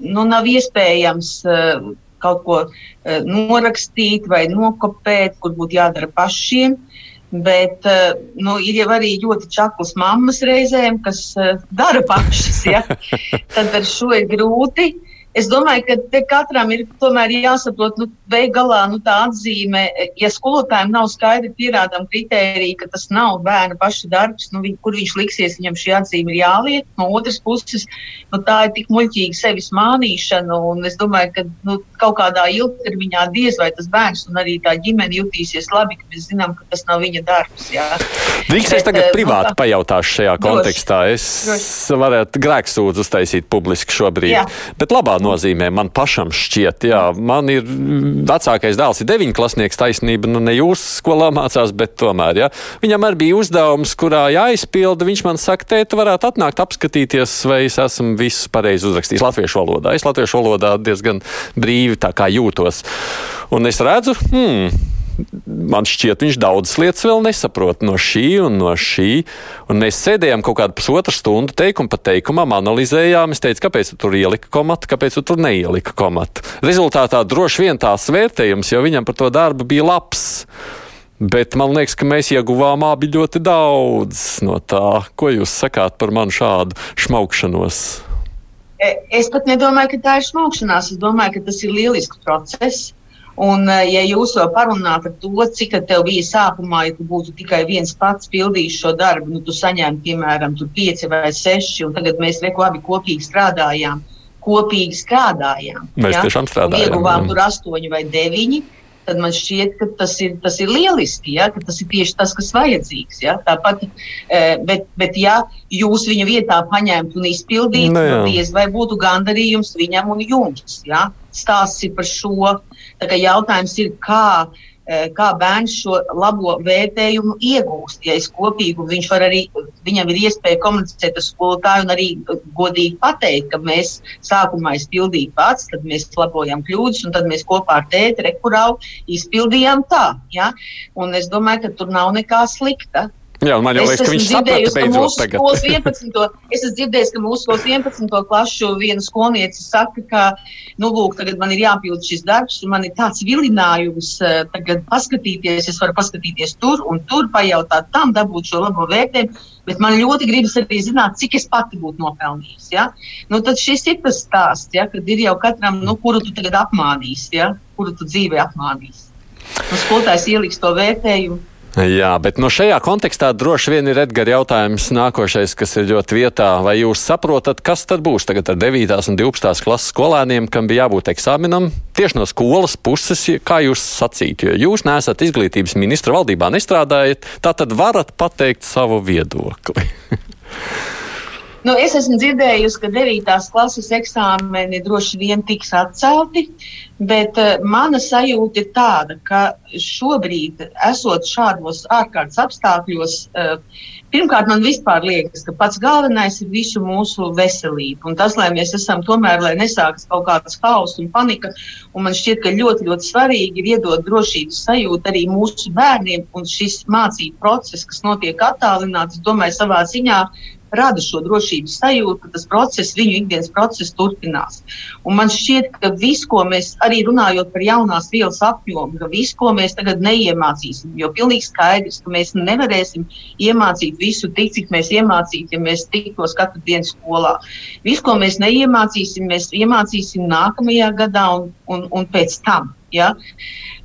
nu, nav iespējams kaut ko norakstīt vai nokopēt, kur būtu jādara pašiem. Bet nu, ir jau arī ļoti čaklas mammas reizēm, kas dara pašas. Ja? Tad ar šo ir grūti. Uh, Es domāju, ka te katram ir jāsaprot, nu, galā, nu, tā atzīme, ja skolotājiem nav skaidri pierādām kritērija, ka tas nav bērna paša darbs, nu, viņ, kur viņš liksies, viņam šī atzīme ir jāliek. No otras puses, nu, tā ir tik muļķīga sevis mānīšana, un es domāju, ka nu, kaut kādā ilgtermiņā diez vai tas bērns un arī tā ģimene jutīsies labi, ka mēs zinām, ka tas nav viņa darbs. Drīkst es tagad uh, privāti nu, pajautāšu šajā droši, kontekstā. Es droši. varētu grēksūdzu uztaisīt publiski šobrīd. Jā. Bet labā nozīmē. Man pašam šķiet, jā, man ir vecākais dēls, ir deviņklasnieks taisnība, nu ne jūs skolā mācās, bet tomēr, jā. Viņam arī bija uzdevums, kurā jāizpilda. Viņš man saka, te tu varētu atnākt apskatīties, vai es esmu visu pareizi uzrakstījis latviešu valodā. Es latviešu valodā diezgan brīvi tā kā jūtos. Un es redzu, hmm, man šķiet, viņš daudzas lietas vēl nesaprot no šī un no šī. Un mēs sēdējām kaut kādu pusotru stundu teikumu pa teikumam, analizējām. Es teicu, kāpēc tu tur ielika komatu, kāpēc tu tur neielika komatu. Rezultātā droši vien tās vērtējums, jo viņam par to darbu bija labs. Bet man liekas, ka mēs ieguvām abi ļoti daudz no tā. Ko jūs sakāt par manu šādu šmaukšanos? E, es pat nedomāju, ka tā ir šmaukšanās. Es domāju, ka tas ir lielisks process. Un, eh, ja jūs vēl parunājat par to, cik tev bija sākumā, ja tu būtu tikai viens pats pildījis šo darbu, nu, tu saņēmi, piemēram, pieci vai seši, un tagad mēs reku abi kopīgi strādājām. Kopīgi strādājām. Mēs ja? tiešām strādājām. Ieguvām tur astoņi vai deviņi. Tad man šķiet, ka tas ir, tas ir lieliski, ja? ka tas ir tieši tas, kas vajadzīgs. Ja? Tāpat, eh, bet, bet, ja jūs viņa vietā paņemtu un izpildītu, nu, tad diez vai būtu gandarījums viņam un jums. Ja? Stāsts ir par šo. Tā kā jautājums ir, kā, e, kā bērns šo labo vērtējumu iegūst. Ja es kopīgi, viņš var arī, viņam ir iespēja komunicēt ar skolotāju un arī godīgi pateikt, ka mēs sākumā izpildījām pats, tad mēs labojam kļūdas, un tad mēs kopā ar tēti rekurau izpildījām tā. Ja? Un es domāju, ka tur nav nekā slikta. Jā, man jau liekas, ka viņš saprata beidzot tagad. 11, es esmu dzirdējis, ka mūsu skolas 11. klašu viena skolniece saka, ka, nu, lūk, tagad man ir jāpild šis darbs, un man ir tāds vilinājums uh, tagad paskatīties, es varu paskatīties tur un tur, pajautāt tam, dabūt šo labo vērtējumu, bet man ļoti gribas arī zināt, cik es pati būtu nopelnījis. Ja? Nu, tad šis ir tas stāsts, ja, kad ir jau katram, nu, kuru tu tagad apmānīsi, ja? kuru tu dzīvē apmānīsi. Nu, skolotājs ieliks to vērtējumu. Jā, bet no šajā kontekstā droši vien ir Edgars jautājums nākošais, kas ir ļoti vietā. Vai jūs saprotat, kas tad būs tagad ar 9. un 12. klases skolēniem, kam bija jābūt eksāmenam? Tieši no skolas puses, kā jūs sacīt, jo jūs neesat izglītības ministra valdībā nestrādājat, tā tad varat pateikt savu viedokli. Nu, es esmu dzirdējusi, ka 9. klases eksāmeni droši vien tiks atcelti, bet uh, mana sajūta ir tāda, ka šobrīd, esot šādos ārkārtas apstākļos, uh, pirmkārt, man vispār liekas, ka pats galvenais ir visu mūsu veselība. Un tas, lai mēs esam tomēr, lai nesākas kaut kāds hauss un panika, un man šķiet, ka ļoti, ļoti svarīgi ir iedot drošības sajūtu arī mūsu bērniem, un šis mācību process, kas notiek attālināts, domāju, savā ziņā rada šo drošības sajūtu, ka tas process, viņu ikdienas process turpinās. Un man šķiet, ka viss, ko mēs arī runājot par jaunās vielas apjomu, ka viss, ko mēs tagad neiemācīsim, jo pilnīgi skaidrs, ka mēs nevarēsim iemācīt visu tik, cik mēs iemācītu, ja mēs tiktos katru dienu skolā. Viss, ko mēs neiemācīsim, mēs iemācīsim nākamajā gadā un, un, un pēc tam. Ja?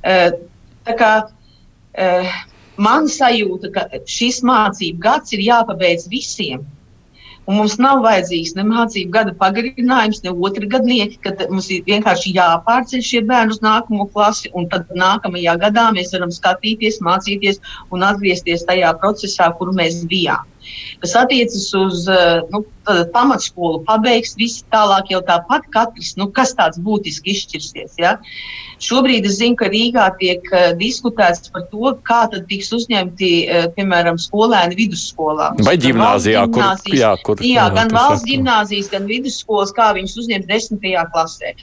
Uh, tā kā uh, man sajūta, ka šis mācību gads ir jāpabeidz visiem. Un mums nav vajadzīgs ne mācību gada pagarinājums, ne otrā gadnieki, kad mums ir vienkārši jāpārceļ šie bērni uz nākamo klasi, un tad nākamajā gadā mēs varam skatīties, mācīties un atgriezties tajā procesā, kur mēs bijām. Kas attiecas uz eh, nu, pamatskolu, pabeigs, visi tālāk jau tāpat katrs, nu, kas tāds būtiski izšķirsies. Ja? Šobrīd es zinu, ka Rīgā tiek uh, diskutēts par to, kā tad tiks uzņemti, uh, piemēram, skolēni vidusskolā. Vai ģimnāzijā, kur, jā, kur, jā, gan valsts ģimnāzijas, gan vidusskolas, kā viņus uzņemt desmitajā klasē.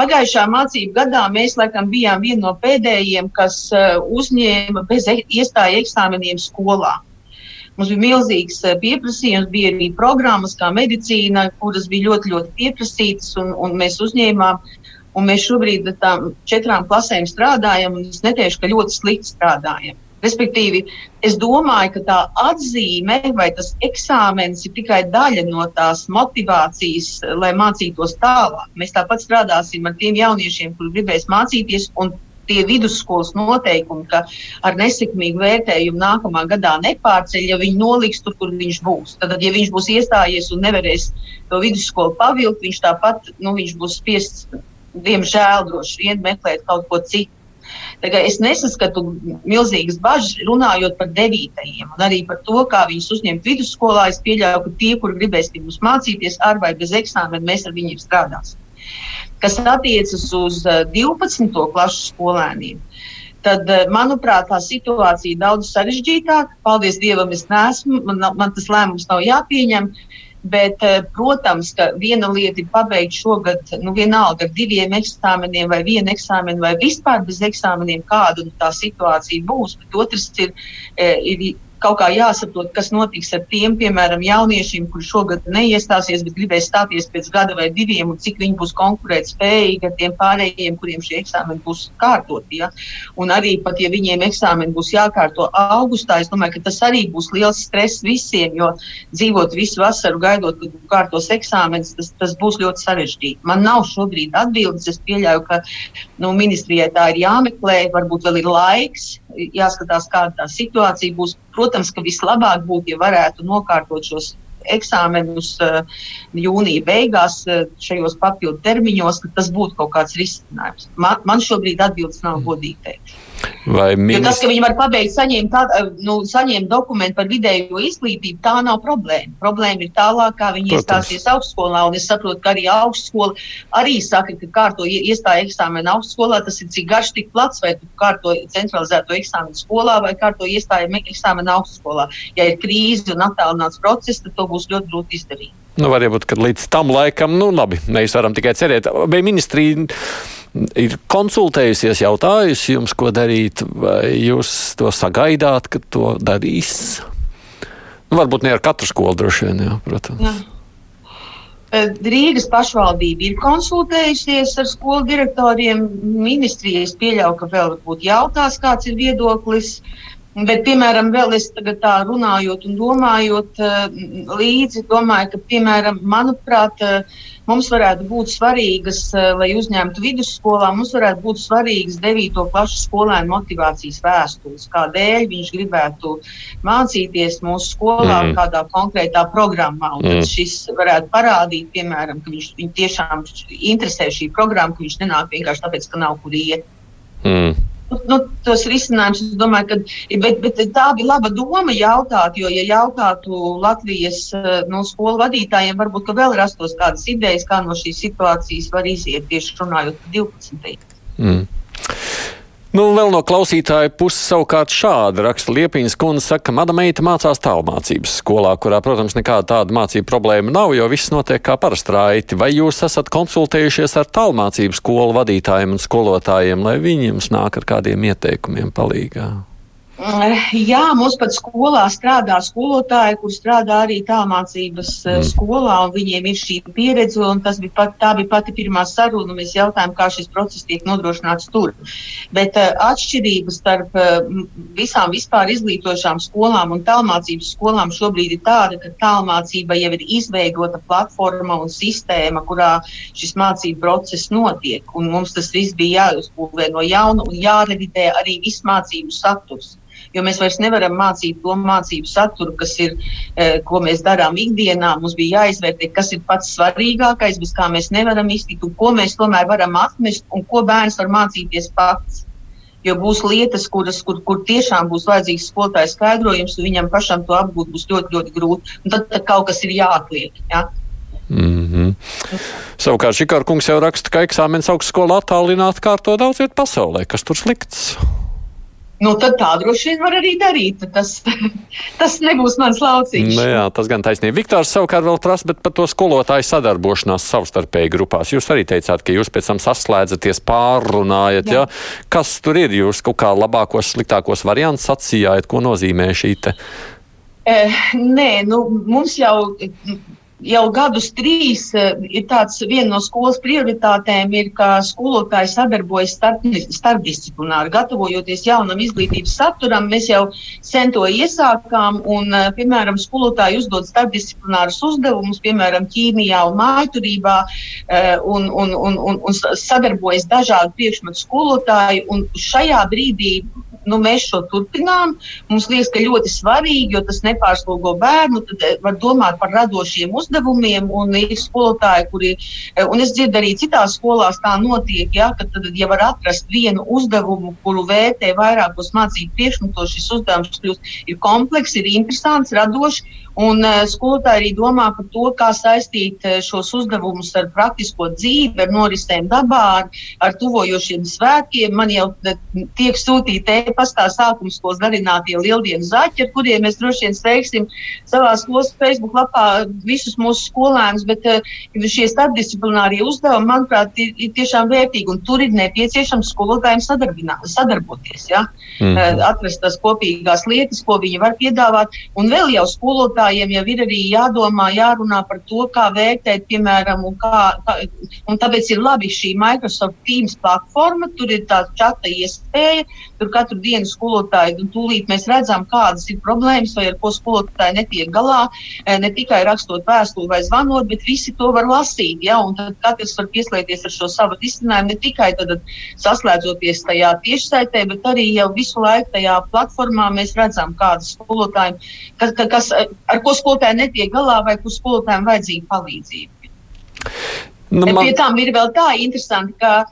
Pagājušā mācību gadā mēs laikam bijām viena no pēdējiem, kas uzņēma bez e iestāja eksāmeniem skolā. Mums bija milzīgs eh, pieprasījums, bija arī programmas, kā medicīna, kuras bija ļoti, ļoti pieprasītas, un, un mēs uzņēmām. Un mēs šobrīd ar tām četrām klasēm strādājam, un es neteikšu, ka ļoti slikti strādājam. Respektīvi, es domāju, ka tā atzīme vai tas eksāmenis ir tikai daļa no tās motivācijas, lai mācītos tālāk. Mēs tāpat strādāsim ar tiem jauniešiem, kuriem gribēs mācīties, un tie vidusskolas noteikumi, ka ar nesekmīgu vērtējumu nākamā gadā nepārceļ, ja viņi noliks tur, kur viņš būs. Tad, ja viņš būs iestājies un nevarēs to vidusskolu pavilkt, viņš tāpat nu, viņš būs spiests, diemžēl, droši vien meklēt kaut ko citu. Es nesaskatu milzīgas bažas runājot par devītajiem un arī par to, kā viņus uzņemt vidusskolā. Es pieļauju, ka tie, kuri gribēs mums mācīties ar vai bez eksāmena, mēs ar viņiem strādāsim. Kas attiecas uz 12. klasu skolēniem, tad, manuprāt, tā situācija ir daudz sarežģītāka. Paldies Dievam, es neesmu, man, man tas lēmums nav jāpieņem. Bet, protams, ka viena lieta ir pabeigt šogad, nu, vienalga ar diviem eksāmeniem, vai vienu eksāmenu, vai vispār bez eksāmeniem, kāda nu, tā situācija būs. Bet otrs ir, ir kaut kā jāsaprot, kas notiks ar tiem, piemēram, jauniešiem, kuriem šogad neiestāsies, bet gribēs stāties pēc gada vai diviem, un cik viņi būs konkurētspējīgi ar tiem pārējiem, kuriem šie eksāmeni būs kārtoti. Ja? Un arī pat, ja viņiem eksāmeni būs jākārto augustā, es domāju, ka tas arī būs liels stress visiem, jo dzīvot visu vasaru gaidot, kad kārtos eksāmenis, tas, tas būs ļoti sarežģīti. Man nav šobrīd atbildes. Es pieļauju, ka nu, ministrijai tā ir jāmeklē, varbūt vēl ir laiks, jāskatās, kāda tā situācija būs. Protams, ka vislabāk būtu, ja varētu nokārtot šos eksāmenus uh, jūnija beigās, uh, šajos papildu termiņos, ka tas būtu kaut kāds risinājums. Man, man šobrīd atbildes nav godīgi teikt. Ministri... Tas, ka viņi var pabeigt, saņemt, tā, eh, nu, saņemt dokumentu par vidējo izglītību, tā nav problēma. Problēma ir tālāk, kā viņi Protams. iestāsies augstskolā. Es saprotu, ka arī augstskola arī saka, ka kārto iestāja eksāmenu augstskolā. Tas ir cik garš, tik plats, vai tu kārto centralizēto eksāmenu skolā vai kārto iestāja eksāmenu augstskolā. Ja ir krīze un attālināts process, tad to būs ļoti grūti izdarīt. Nu, varbūt, ka līdz tam laikam, nu labi, mēs varam tikai cerēt. Vai ministrija ir konsultējusies, jautājusi jums, ko darīt, vai jūs to sagaidāt, ka to darīs? Nu, varbūt ne ar katru skolu droši vien, jā, protams. Jā. Rīgas pašvaldība ir konsultējusies ar skolu direktoriem. Ministrijas pieļauj, ka vēl būtu jautās, kāds ir viedoklis. Bet, piemēram, vēl es tagad tā runājot un domājot līdzi, domāju, ka, piemēram, manuprāt, mums varētu būt svarīgas, lai uzņemtu vidusskolā, mums varētu būt svarīgas 9. klases skolēnu motivācijas vēstules, kādēļ viņš gribētu mācīties mūsu skolā mm. kādā konkrētā programmā. Un mm. šis varētu parādīt, piemēram, ka viņš tiešām interesē šī programma, ka viņš nenāk vienkārši tāpēc, ka nav kur iet. Mm nu, tos risinājumus, es domāju, ka bet, bet tā bija laba doma jautāt, jo, ja jautātu Latvijas nu, skolu vadītājiem, varbūt vēl rastos kādas idejas, kā no šīs situācijas var iziet tieši runājot par 12. Mm. Nu, vēl no klausītāja puses savukārt šāda raksta Liepiņas kundze saka, ka mana meita mācās tālmācības skolā, kurā, protams, nekāda tāda mācība problēma nav, jo viss notiek kā parasti raiti. Vai jūs esat konsultējušies ar tālmācības skolu vadītājiem un skolotājiem, lai viņi jums nāk ar kādiem ieteikumiem palīgā? Jā, mums pat skolā strādā skolotāji, kur strādā arī tālmācības eh, mm. skolā, un viņiem ir šī pieredze. Tas bija pat, tā bija pati pirmā saruna, un mēs jautājām, kā šis process tiek nodrošināts tur. Bet uh, atšķirība starp uh, visām vispār izglītošām skolām un tālmācības skolām šobrīd ir tāda, ka tālmācība jau ir izveidota platforma un sistēma, kurā šis mācību process notiek. Un mums tas viss bija jāuzbūvē no jauna un jārevidē arī viss mācību saturs jo mēs vairs nevaram mācīt to mācību saturu, kas ir, eh, ko mēs darām ikdienā. Mums bija jāizvērtē, kas ir pats svarīgākais, bez kā mēs nevaram iztikt, un ko mēs tomēr varam atmest, un ko bērns var mācīties pats. Jo būs lietas, kuras, kur, kur tiešām būs vajadzīgs skolotāja skaidrojums, un viņam pašam to apgūt būs ļoti, ļoti grūti. Un tad, tad kaut kas ir jāatliek. Ja? Mm -hmm. Savukārt Šikāra kungs jau raksta, ka eksāmenis augstskolā attālināti kārto daudz vietu pasaulē. Kas tur slikts? Nu, tad tā droši vien var arī darīt. Tas, tas nebūs mans lauciņš. Nu, jā, tas gan taisnība. Viktors savukārt vēl prasa, bet par to skolotāju sadarbošanās savstarpēji grupās. Jūs arī teicāt, ka jūs pēc tam saslēdzaties, pārrunājat. Jā. Jā? Kas tur ir? Jūs kaut kā labākos, sliktākos variantus atsījāt, ko nozīmē šī te? Eh, nē, nu, mums jau jau gadus trīs eh, ir tāds viena no skolas prioritātēm, ir, ka skolotāji sadarbojas starp, starpdisciplināri. Gatavojoties jaunam izglītības saturam, mēs jau sen to iesākām, un, eh, piemēram, skolotāji uzdod starpdisciplinārus uzdevumus, piemēram, ķīmijā un mājturībā, eh, un, un, un, un, un sadarbojas dažādu priekšmetu skolotāji, un šajā brīdī nu, mēs šo turpinām. Mums liekas, ka ļoti svarīgi, jo tas nepārslogo bērnu. Tad eh, var domāt par radošiem uzdevumiem, un ir skolotāji, kuri, eh, un es dzirdu arī citās skolās tā notiek, ja, ka tad, ja var atrast vienu uzdevumu, kuru vērtē vairākos mācību priekšmetos, šis uzdevums kļūst ir komplekss, ir interesants, radošs Un uh, skolotāji arī domā par to, kā saistīt uh, šos uzdevumus ar praktisko dzīvi, ar norisēm dabā, ar, ar tuvojošiem svētkiem. Man jau tiek sūtīti e-pastā sākuma skolas darinātie lieldienu zaķi, ar kuriem mēs droši vien sveiksim savā skolas Facebook lapā visus mūsu skolēnus, bet šie starpdisciplinārie uzdevumi, manuprāt, ir, ir tiešām vērtīgi, un tur ir nepieciešams skolotājiem sadarboties, ja? mm. atrast tās kopīgās lietas, ko viņi var piedāvāt, un vēl jau skolotājiem skolotājiem jau ir arī jādomā, jārunā par to, kā vērtēt, piemēram, un, kā, kā, un tāpēc ir labi šī Microsoft Teams platforma, tur ir tā čata iespēja, tur katru dienu skolotāji, un tūlīt mēs redzam, kādas ir problēmas vai ar ko skolotāji netiek galā, e, ne tikai rakstot vēstuli vai zvanot, bet visi to var lasīt, ja, un tad katrs var pieslēgties ar šo savu risinājumu, ne tikai tad saslēdzoties tajā tiešsaitē, bet arī jau visu laiku tajā platformā mēs redzam, kādas skolotāji, kas, kas, ar ko skolotāji netiek galā vai kur skolotājiem vajadzīga palīdzība. Nu, man... Pie tām ir vēl tā interesanti, ka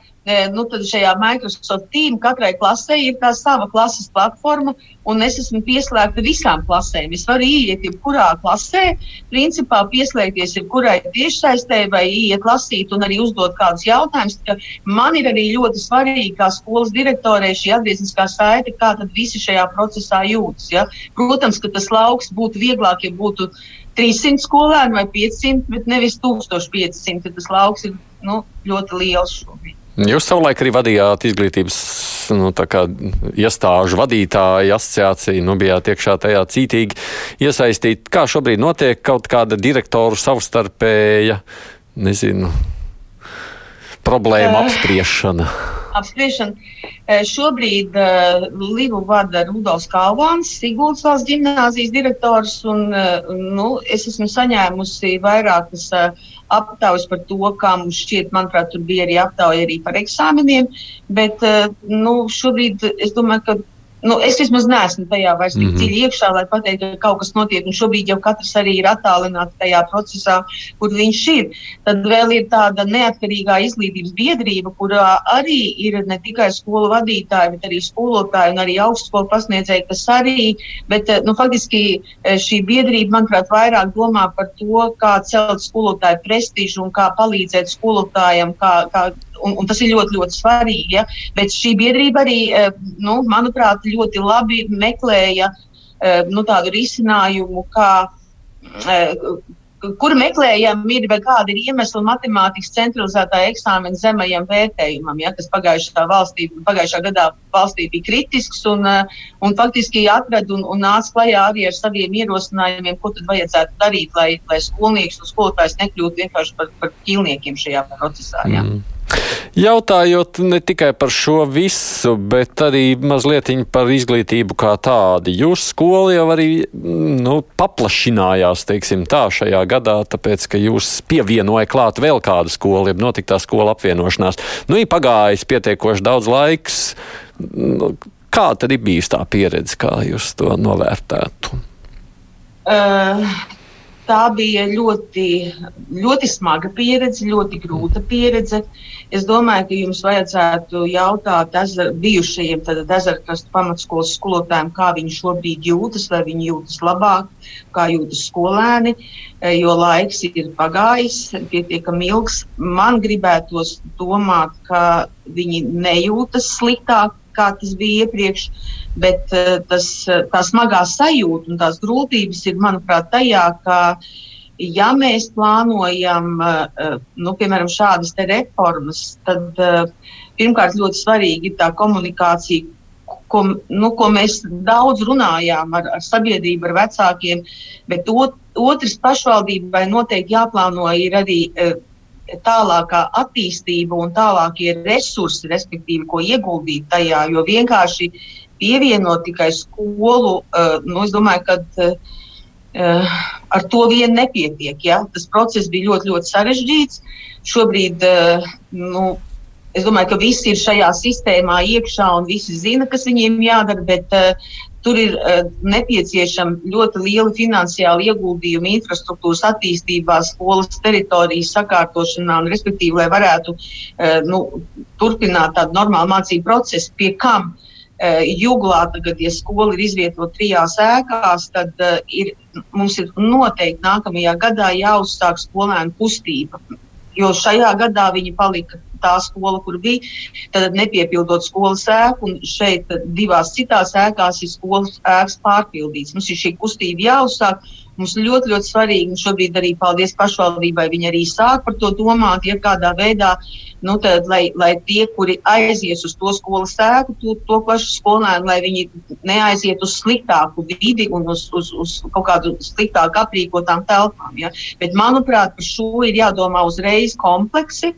nu, šajā Microsoft Team katrai klasē ir tā sava klases platforma, un es esmu pieslēgta visām klasēm. Es varu iet jebkurā klasē, principā pieslēgties jebkurai tiešsaistē vai iet lasīt un arī uzdot kādus jautājumus. Man ir arī ļoti svarīgi, kā skolas direktorē, šī atgriezniskā saite, kā tad visi šajā procesā jūtas. Ja? Protams, ka tas lauks būtu vieglāk, ja būtu 300 skolēni vai 500, bet nevis 1500. Tas lauks ir nu, ļoti liels šobrīd. Jūs savulaik arī vadījāt izglītības nu, iestāžu vadītāju asociāciju, nu, bijāt iekšā tajā cītīgi iesaistīti. Kā šobrīd notiek kaut kāda direktoru savstarpēja, nezinu, problēma apspriešana? apspriešana. Eh, šobrīd uh, Livu vada Rudolfs Kalvāns, Siguldas valsts ģimnāzijas direktors, un uh, nu, es esmu saņēmusi vairākas uh, aptaujas par to, kā mums šķiet, manuprāt, tur bija arī aptauja arī par eksāmeniem, bet uh, nu, šobrīd es domāju, ka nu, es vismaz neesmu tajā vairs tik mm -hmm. dziļi iekšā, lai pateiktu, ka kaut kas notiek. Un šobrīd jau katrs arī ir attālināts tajā procesā, kur viņš ir. Tad vēl ir tāda neatkarīgā izglītības biedrība, kurā arī ir ne tikai skolu vadītāji, bet arī skolotāji un arī augstskolu pasniedzēji, kas arī. Bet, nu, faktiski šī biedrība, manuprāt, vairāk domā par to, kā celt skolotāju prestižu un kā palīdzēt skolotājiem, kā, kā un, un tas ir ļoti, ļoti svarīgi. Ja? Bet šī biedrība arī, eh, nu, manuprāt, ļoti labi meklēja eh, nu, tādu risinājumu, kā eh, kur meklējam, ir kāda ir iemesla matemātikas centralizētā eksāmena zemajam vērtējumam, ja, kas pagājušā, valstī, pagājušā gadā valstī bija kritisks un, un faktiski atrada un, un nāca klajā arī ar saviem ierosinājumiem, ko tad vajadzētu darīt, lai, lai skolnieks un skolotājs nekļūtu vienkārši par, par ķīlniekiem šajā procesā. Ja. Mm. Jautājot ne tikai par šo visu, bet arī mazliet par izglītību kā tādu. Jūsu skola jau arī nu, paplašinājās, teiksim tā, šajā gadā, tāpēc, ka jūs pievienojat klāt vēl kādu skolu, ja notika tā skola apvienošanās. Nu, ir pagājis pietiekoši daudz laiks. Nu, kā tad ir bijusi tā pieredze, kā jūs to novērtētu? Uh, tā bija ļoti, ļoti smaga pieredze, ļoti grūta pieredze. Es domāju, ka jums vajadzētu jautāt ezar, bijušajiem ezerkrastu pamatskolas skolotājiem, kā viņi šobrīd jūtas, vai viņi jūtas labāk, kā jūtas skolēni, e, jo laiks ir pagājis, pietiekami ilgs. Man gribētos domāt, ka viņi nejūtas sliktāk kā tas bija iepriekš. Bet uh, tas, eh, tā smagā sajūta un tās grūtības ir, manuprāt, tajā, ka, ja mēs plānojam, uh, nu, piemēram, šādas reformas, tad pirmkārt ļoti svarīgi ir tā komunikācija. Ko, nu, ko mēs daudz runājām ar, ar sabiedrību, ar vecākiem, bet ot, otrs pašvaldībai noteikti jāplāno ir arī uh, tālākā attīstība un tālākie resursi, respektīvi, ko ieguldīt tajā, jo vienkārši pievienot tikai skolu, uh, nu, es domāju, ka uh, ar to vien nepietiek. Ja? Tas process bija ļoti, ļoti sarežģīts. Šobrīd, uh, nu, es domāju, ka visi ir šajā sistēmā iekšā un visi zina, kas viņiem jādara, bet Tur ir uh, nepieciešama ļoti liela finansiāla ieguldījuma infrastruktūras attīstībā, skolas teritorijas sakārtošanā, un, respektīvi, lai varētu uh, nu, turpināt tādu normālu mācību procesu, pie kam Juglā tagad, ja skola ir izvietota trijās ēkās, tad ir, mums ir noteikti nākamajā gadā jāuzsāk skolēnu kustība. Jo šajā gadā viņi palika tā skola, kur bija, tad nepiepildot skolas ēku, un šeit divās citās ēkās ir skolas ēkas pārpildīts. Mums ir šī kustība jāuzsāk. Mums ļoti, ļoti svarīgi, un šobrīd arī paldies pašvaldībai, viņi arī sāk par to domāt, ja kādā veidā nu, tad, lai, lai tie, kuri aizies uz to skolas ēku, to, to pašu skolēnu, lai viņi neaiziet uz sliktāku vidi un uz, uz, uz kaut kādu sliktāku aprīkotām telpām. Ja? Bet, manuprāt, par šo ir jādomā uzreiz kompleksi.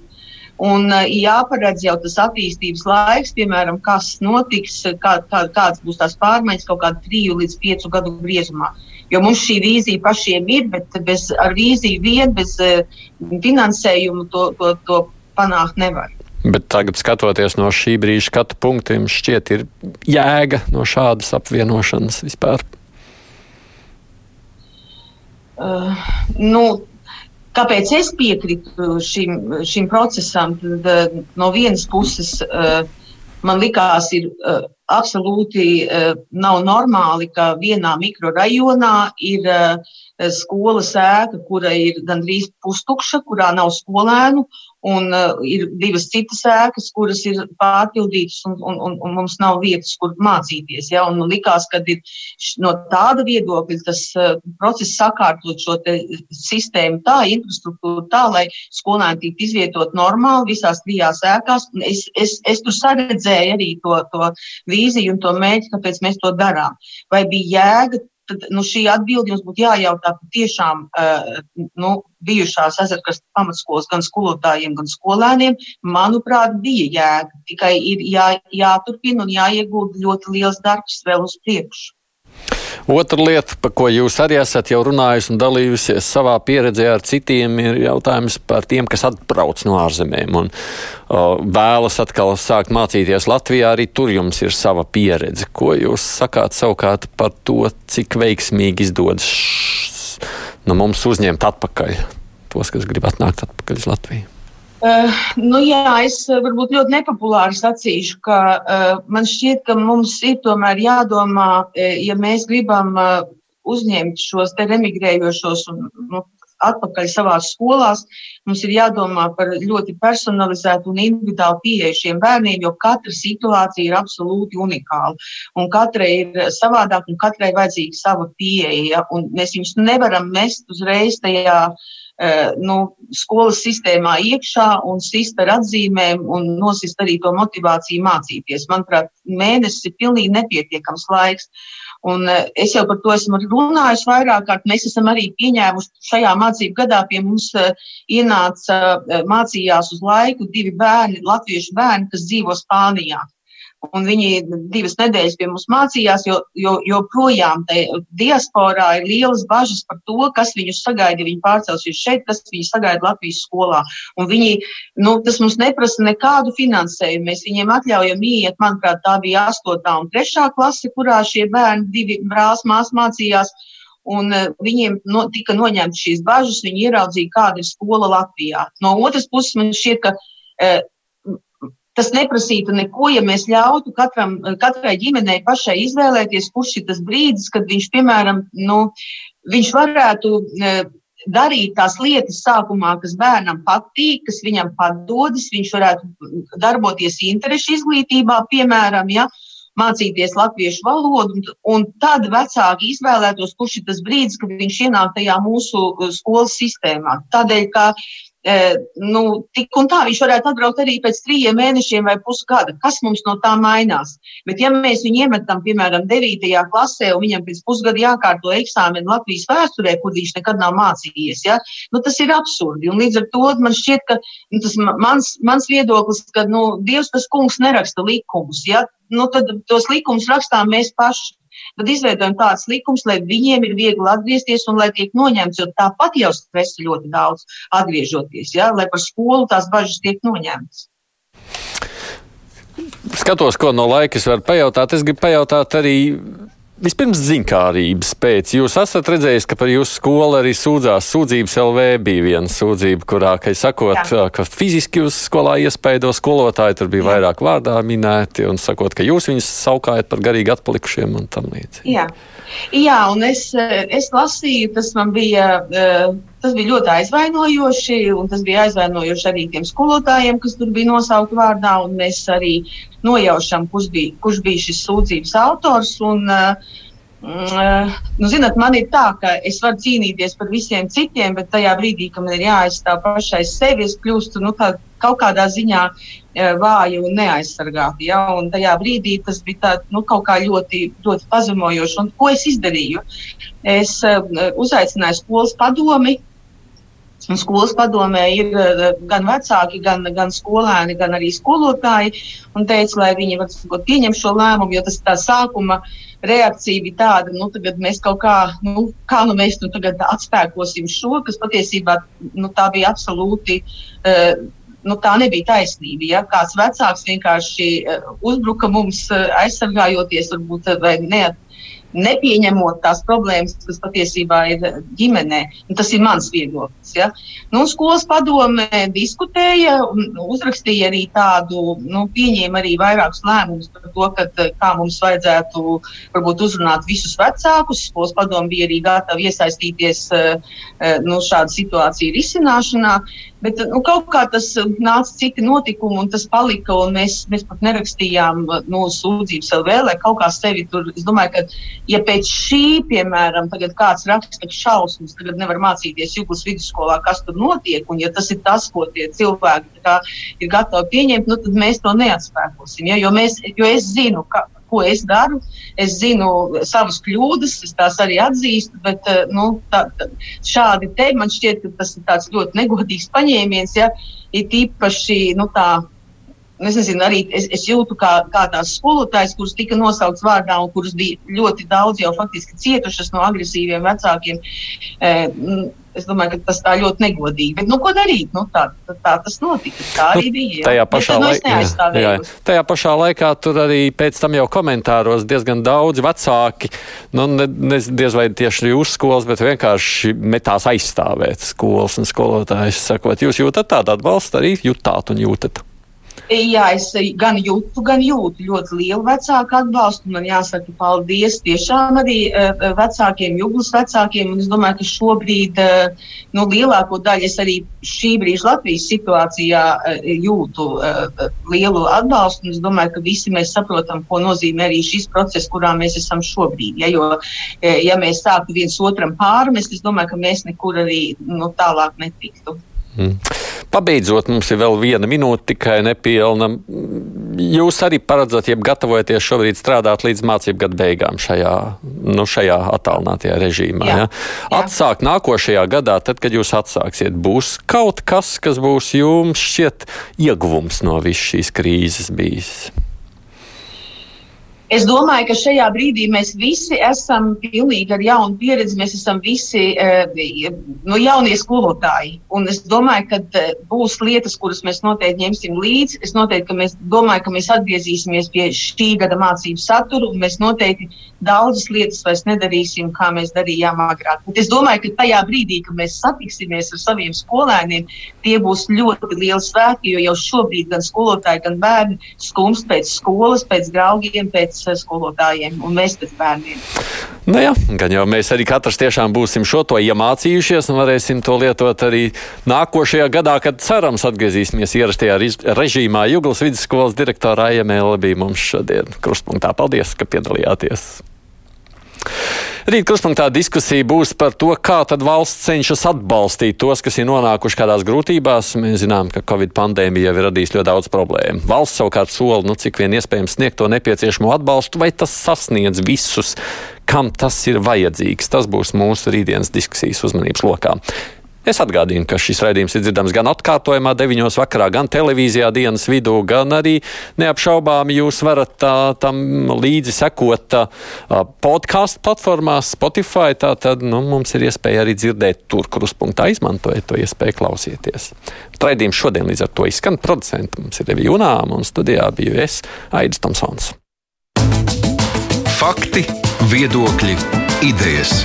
Un uh, jāparedz jau tas attīstības laiks, piemēram, kas notiks, kā, kā, kādas būs tās pārmaiņas kaut kādā triju līdz piecu gadu griezumā. Jo mums šī vīzija pašiem ir, bet bez vīziju vien, bez uh, finansējuma to, to, to panākt nevar. Bet tagad, skatoties no šī brīža skatu punktiem, šķiet, ir jēga no šādas apvienošanas vispār. Uh, nu, kāpēc es piekrītu šim, šim procesam? Tad, uh, no vienas puses, uh, man likās, ir uh, absolūti nav normāli, ka vienā mikrorajonā ir skolas ēka, kura ir gandrīz pustukša, kurā nav skolēnu, un uh, ir divas citas ēkas, kuras ir pārpildītas, un, un, un, un mums nav vietas, kur mācīties. Ja? Un, likās, ka ir no tāda viedokļa tas uh, process sakārtot šo sistēmu tā, infrastruktūru tā, lai skolēni tiktu izvietot normāli visās trijās ēkās. Es, es, es tur saredzēju arī to, to vīziju un to mērķi, kāpēc mēs to darām. Vai bija jēga tad nu, šī atbilde jums būtu jājautā tiešām uh, nu, bijušās ezerkrasta pamatskolas gan skolotājiem, gan skolēniem. Manuprāt, bija jēga. Tikai ir jā, jāturpina un jāiegūda ļoti liels darbs vēl uz priekšu. Otra lieta, par ko jūs arī esat jau runājusi un dalījusies savā pieredzē ar citiem, ir jautājums par tiem, kas atbrauc no ārzemēm un o, vēlas atkal sākt mācīties Latvijā. Arī tur jums ir sava pieredze. Ko jūs sakāt savukārt par to, cik veiksmīgi izdodas no mums uzņemt atpakaļ tos, kas grib atnākt atpakaļ uz Latviju? Uh, nu jā, es eh, varbūt ļoti nepopulāri sacīšu, ka uh, man šķiet, ka mums ir tomēr jādomā, ja mēs gribam uh, uzņemt šos te remigrējošos un nu, atpakaļ savās skolās, mums ir jādomā par ļoti personalizētu un individuālu pieeju šiem bērniem, jo katra situācija ir absolūti unikāla. Un katrai ir savādāk, un katrai vajadzīga sava pieeja. Un mēs viņus nevaram mest uzreiz tajā uh, nu, skolas sistēmā iekšā un sist ar atzīmēm un nosist arī to motivāciju mācīties. Manuprāt, mēnesis ir pilnīgi nepietiekams laiks. Un eh, es jau par to esmu runājis vairāk kārt. Mēs esam arī pieņēmuši šajā mācību gadā pie mums eh, ienāca mācījās uz laiku divi bērni, latviešu bērni, kas dzīvo Spānijā. Un viņi divas nedēļas pie mums mācījās, jo, jo joprojām diasporā ir lielas bažas par to, kas viņus sagaida, ja viņi pārcelsies šeit, kas viņus sagaida Latvijas skolā. Un viņi, nu, tas mums neprasa nekādu finansējumu. Mēs viņiem atļaujam iet, manuprāt, tā bija 8. un 3. klase, kurā šie bērni, divi brālis, mās mācījās. Un uh, viņiem no, tika noņemtas šīs bažas, viņi ieraudzīja, kāda ir skola Latvijā. No otras puses, man šķiet, ka uh, Tas neprasītu neko, ja mēs ļautu katram, katrai ģimenei pašai izvēlēties, kurš ir tas brīdis, kad viņš, piemēram, nu, viņš varētu e, darīt tās lietas sākumā, kas bērnam patīk, kas viņam padodas, viņš varētu darboties interešu izglītībā, piemēram, ja, mācīties latviešu valodu, un, tad vecāki izvēlētos, kurš ir tas brīdis, kad viņš ienāk tajā mūsu skolas sistēmā. Tādēļ, ka nu, tik un tā viņš varētu atbraukt arī pēc trījiem mēnešiem vai pusgada. Kas mums no tā mainās? Bet, ja mēs viņu iemetam, piemēram, 9. klasē, un viņam pēc pusgada jākārto eksāmenu Latvijas vēsturē, kur viņš nekad nav mācījies, ja? nu, tas ir absurdi. Un līdz ar to man šķiet, ka nu, tas mans, mans viedoklis, ka nu, Dievs tas kungs neraksta likumus. Ja? Nu, tad tos likumus rakstām mēs paši tad izveidojam tādas likumus, lai viņiem ir viegli atgriezties un lai tiek noņemts, jo tāpat jau stresa ļoti daudz atgriežoties, ja? lai par skolu tās bažas tiek noņemtas. Skatos, ko no laika es varu pajautāt. Es gribu pajautāt arī Vispirms zinkārības pēc. Jūs esat redzējis, ka par jūsu skolu arī sūdzās. Sūdzības LV bija viena sūdzība, kurā, kai sakot, Jā. ka fiziski uz skolā iespaido skolotāji, tur bija Jā. vairāk vārdā minēti, un sakot, ka jūs viņus saukājat par garīgi atpalikušiem un tam līdzīgi. Jā. Jā, un es, es lasīju, tas man bija. Uh, Tas bija ļoti aizvainojoši, un tas bija aizvainojoši arī tiem skolotājiem, kas tur bija nosaukti vārdā. Mēs arī nojaušam, kurš bija, kurš bija šis sūdzības autors. Un, uh, Nu, zinat, man ir tā, ka es varu cīnīties par visiem citiem, bet tajā brīdī, kad man ir jāaizstāv pašai sevi, es kļūstu nu, tā, kaut kādā ziņā vāja un neaizsargāta. Ja? Un tajā brīdī tas bija tā, nu, kaut kā ļoti, ļoti pazemojoši. Un, ko es izdarīju? Es uh, uzaicināju skolas padomi Un skolas padomē ir eh, gan vecāki, gan, gan skolēni, gan arī skolotāji. Un teica, lai viņi pieņem šo lēmumu, jo tas tā sākuma reakcija bija tāda, nu, tagad mēs kaut kā, nu, kā nu mēs nu tagad atspēkosim šo, kas patiesībā nu, tā bija absolūti. Uh, nu, tā nebija taisnība. Ja? Kāds vecāks vienkārši uh, uzbruka mums, aizsargājoties, varbūt ne, nepieņemot tās problēmas, kas patiesībā ir ģimenē. Un tas ir mans viedoklis. Ja? Nu, skolas padome diskutēja uzrakstīja arī tādu, nu, pieņēma arī vairākus lēmumus par to, ka, kā mums vajadzētu varbūt uzrunāt visus vecākus. Skolas padome bija arī gatava iesaistīties nu, šādu situāciju risināšanā. Bet nu, kaut kā tas nāca citi notikumi, un tas palika. Un mēs, mēs pat nerakstījām nu, sūdzības vēl, lai kaut kā sevi tur. Es domāju, ka, ja pēc šī, piemēram, kāds raksta šausmas, tagad nevar mācīties Juglas vidusskolā, kas tur notiek, un ja tas ir tas, ko tie cilvēki kā, ir gatavi pieņemt, nu, tad mēs to neatspēkosim. Ja? Jo, mēs, jo es zinu, ka ko es daru. Es zinu savas kļūdas, es tās arī atzīstu, bet eh, nu, tā, tā, šādi te man šķiet, ka tas ir ļoti negodīgs paņēmiens. Ja, ir īpaši nu, tā. Es nezinu, arī es, es jūtu, kā, kā tās skolotājas, kuras tika nosauktas vārdā un kuras bija ļoti daudz jau faktiski cietušas no agresīviem vecākiem. E, Es domāju, ka tas tā ļoti negodīgi. Bet, nu, ko darīt? Nu, tā, tā, tā tas notika. Tā arī nu, bija. Tajā pašā, lai... jā, jā, tajā pašā laikā tur arī pēc tam jau komentāros diezgan daudz vecāki, nu, ne, ne diez vai tieši uz skolas, bet vienkārši metās aizstāvēt skolas un skolotājus, sakot, jūs jūtat tādu atbalstu arī jutāt un jūtat. Jā, es gan jūtu, gan jūtu ļoti lielu vecāku atbalstu. Man jāsaka, paldies tiešām arī uh, vecākiem, jūglas vecākiem. Un es domāju, ka šobrīd uh, nu, lielāko daļu es arī šī brīža Latvijas situācijā jūtu lielu atbalstu. Es domāju, ka visi mēs saprotam, ko nozīmē arī šis process, kurā mēs esam šobrīd. Ja, jo, ja mēs sāktu viens otram pārmest, es domāju, ka mēs nekur arī nu, tālāk netiktu. Mm. Pabeidzot, mums ir vēl viena minūte, tikai nepilna. Jūs arī paredzat, ja gatavojaties šobrīd strādāt līdz mācību gadu beigām šajā, nu, šajā attālinātajā režīmā. Jā. Ja? Atsākt nākošajā gadā, tad, kad jūs atsāksiet, būs kaut kas, kas būs jums šķiet ieguvums no visas šīs krīzes bijis. Es domāju, ka šajā brīdī mēs visi esam pilnīgi ar jaunu pieredzi. Mēs esam visi uh, nu, jaunie skolotāji. Un es domāju, ka uh, būs lietas, kuras mēs noteikti ņemsim līdzi. Es noteikti mēs, domāju, ka mēs atgriezīsimies pie šī gada mācību satura, un mēs noteikti daudzas lietas vairs nedarīsim, kā mēs darījām agrāk. Bet es domāju, ka tajā brīdī, kad mēs satiksimies ar saviem skolēniem, tie būs ļoti lieli svētki, jo jau šobrīd gan skolotāji, gan bērni skumst pēc skolas, pēc draugiem, pēc pēc skolotājiem un mēs pēc bērniem. Nu jā, gan jau mēs arī katrs tiešām būsim šo to iemācījušies un varēsim to lietot arī nākošajā gadā, kad cerams atgriezīsimies ierastajā režīmā. Juglas vidusskolas direktora Aijamēla bija mums šodien krustpunktā. Paldies, ka piedalījāties! Rīt kruspunktā diskusija būs par to, kā tad valsts cenšas atbalstīt tos, kas ir nonākuši kādās grūtībās. Mēs zinām, ka Covid pandēmija jau ir radījusi ļoti daudz problēmu. Valsts savukārt sola, nu cik vien iespējams sniegt to nepieciešamo atbalstu, vai tas sasniedz visus, kam tas ir vajadzīgs. Tas būs mūsu rītdienas diskusijas uzmanības lokā. Es atgādinu, ka šis raidījums ir dzirdams gan atkārtojumā, 9. vakarā, gan televīzijā dienas vidū, gan arī neapšaubāmi jūs varat tā, tam līdzi sekot podkāstu platformās, Spotify. Tā tad nu, mums ir iespēja arī dzirdēt tur, kur uzpunktā izmantojot to iespēju klausīties. Raidījums šodien līdz ar to izskan. Producents mums ir Evi Junām un studijā biju es, Aidis Tomsons. Fakti, viedokļi, idejas.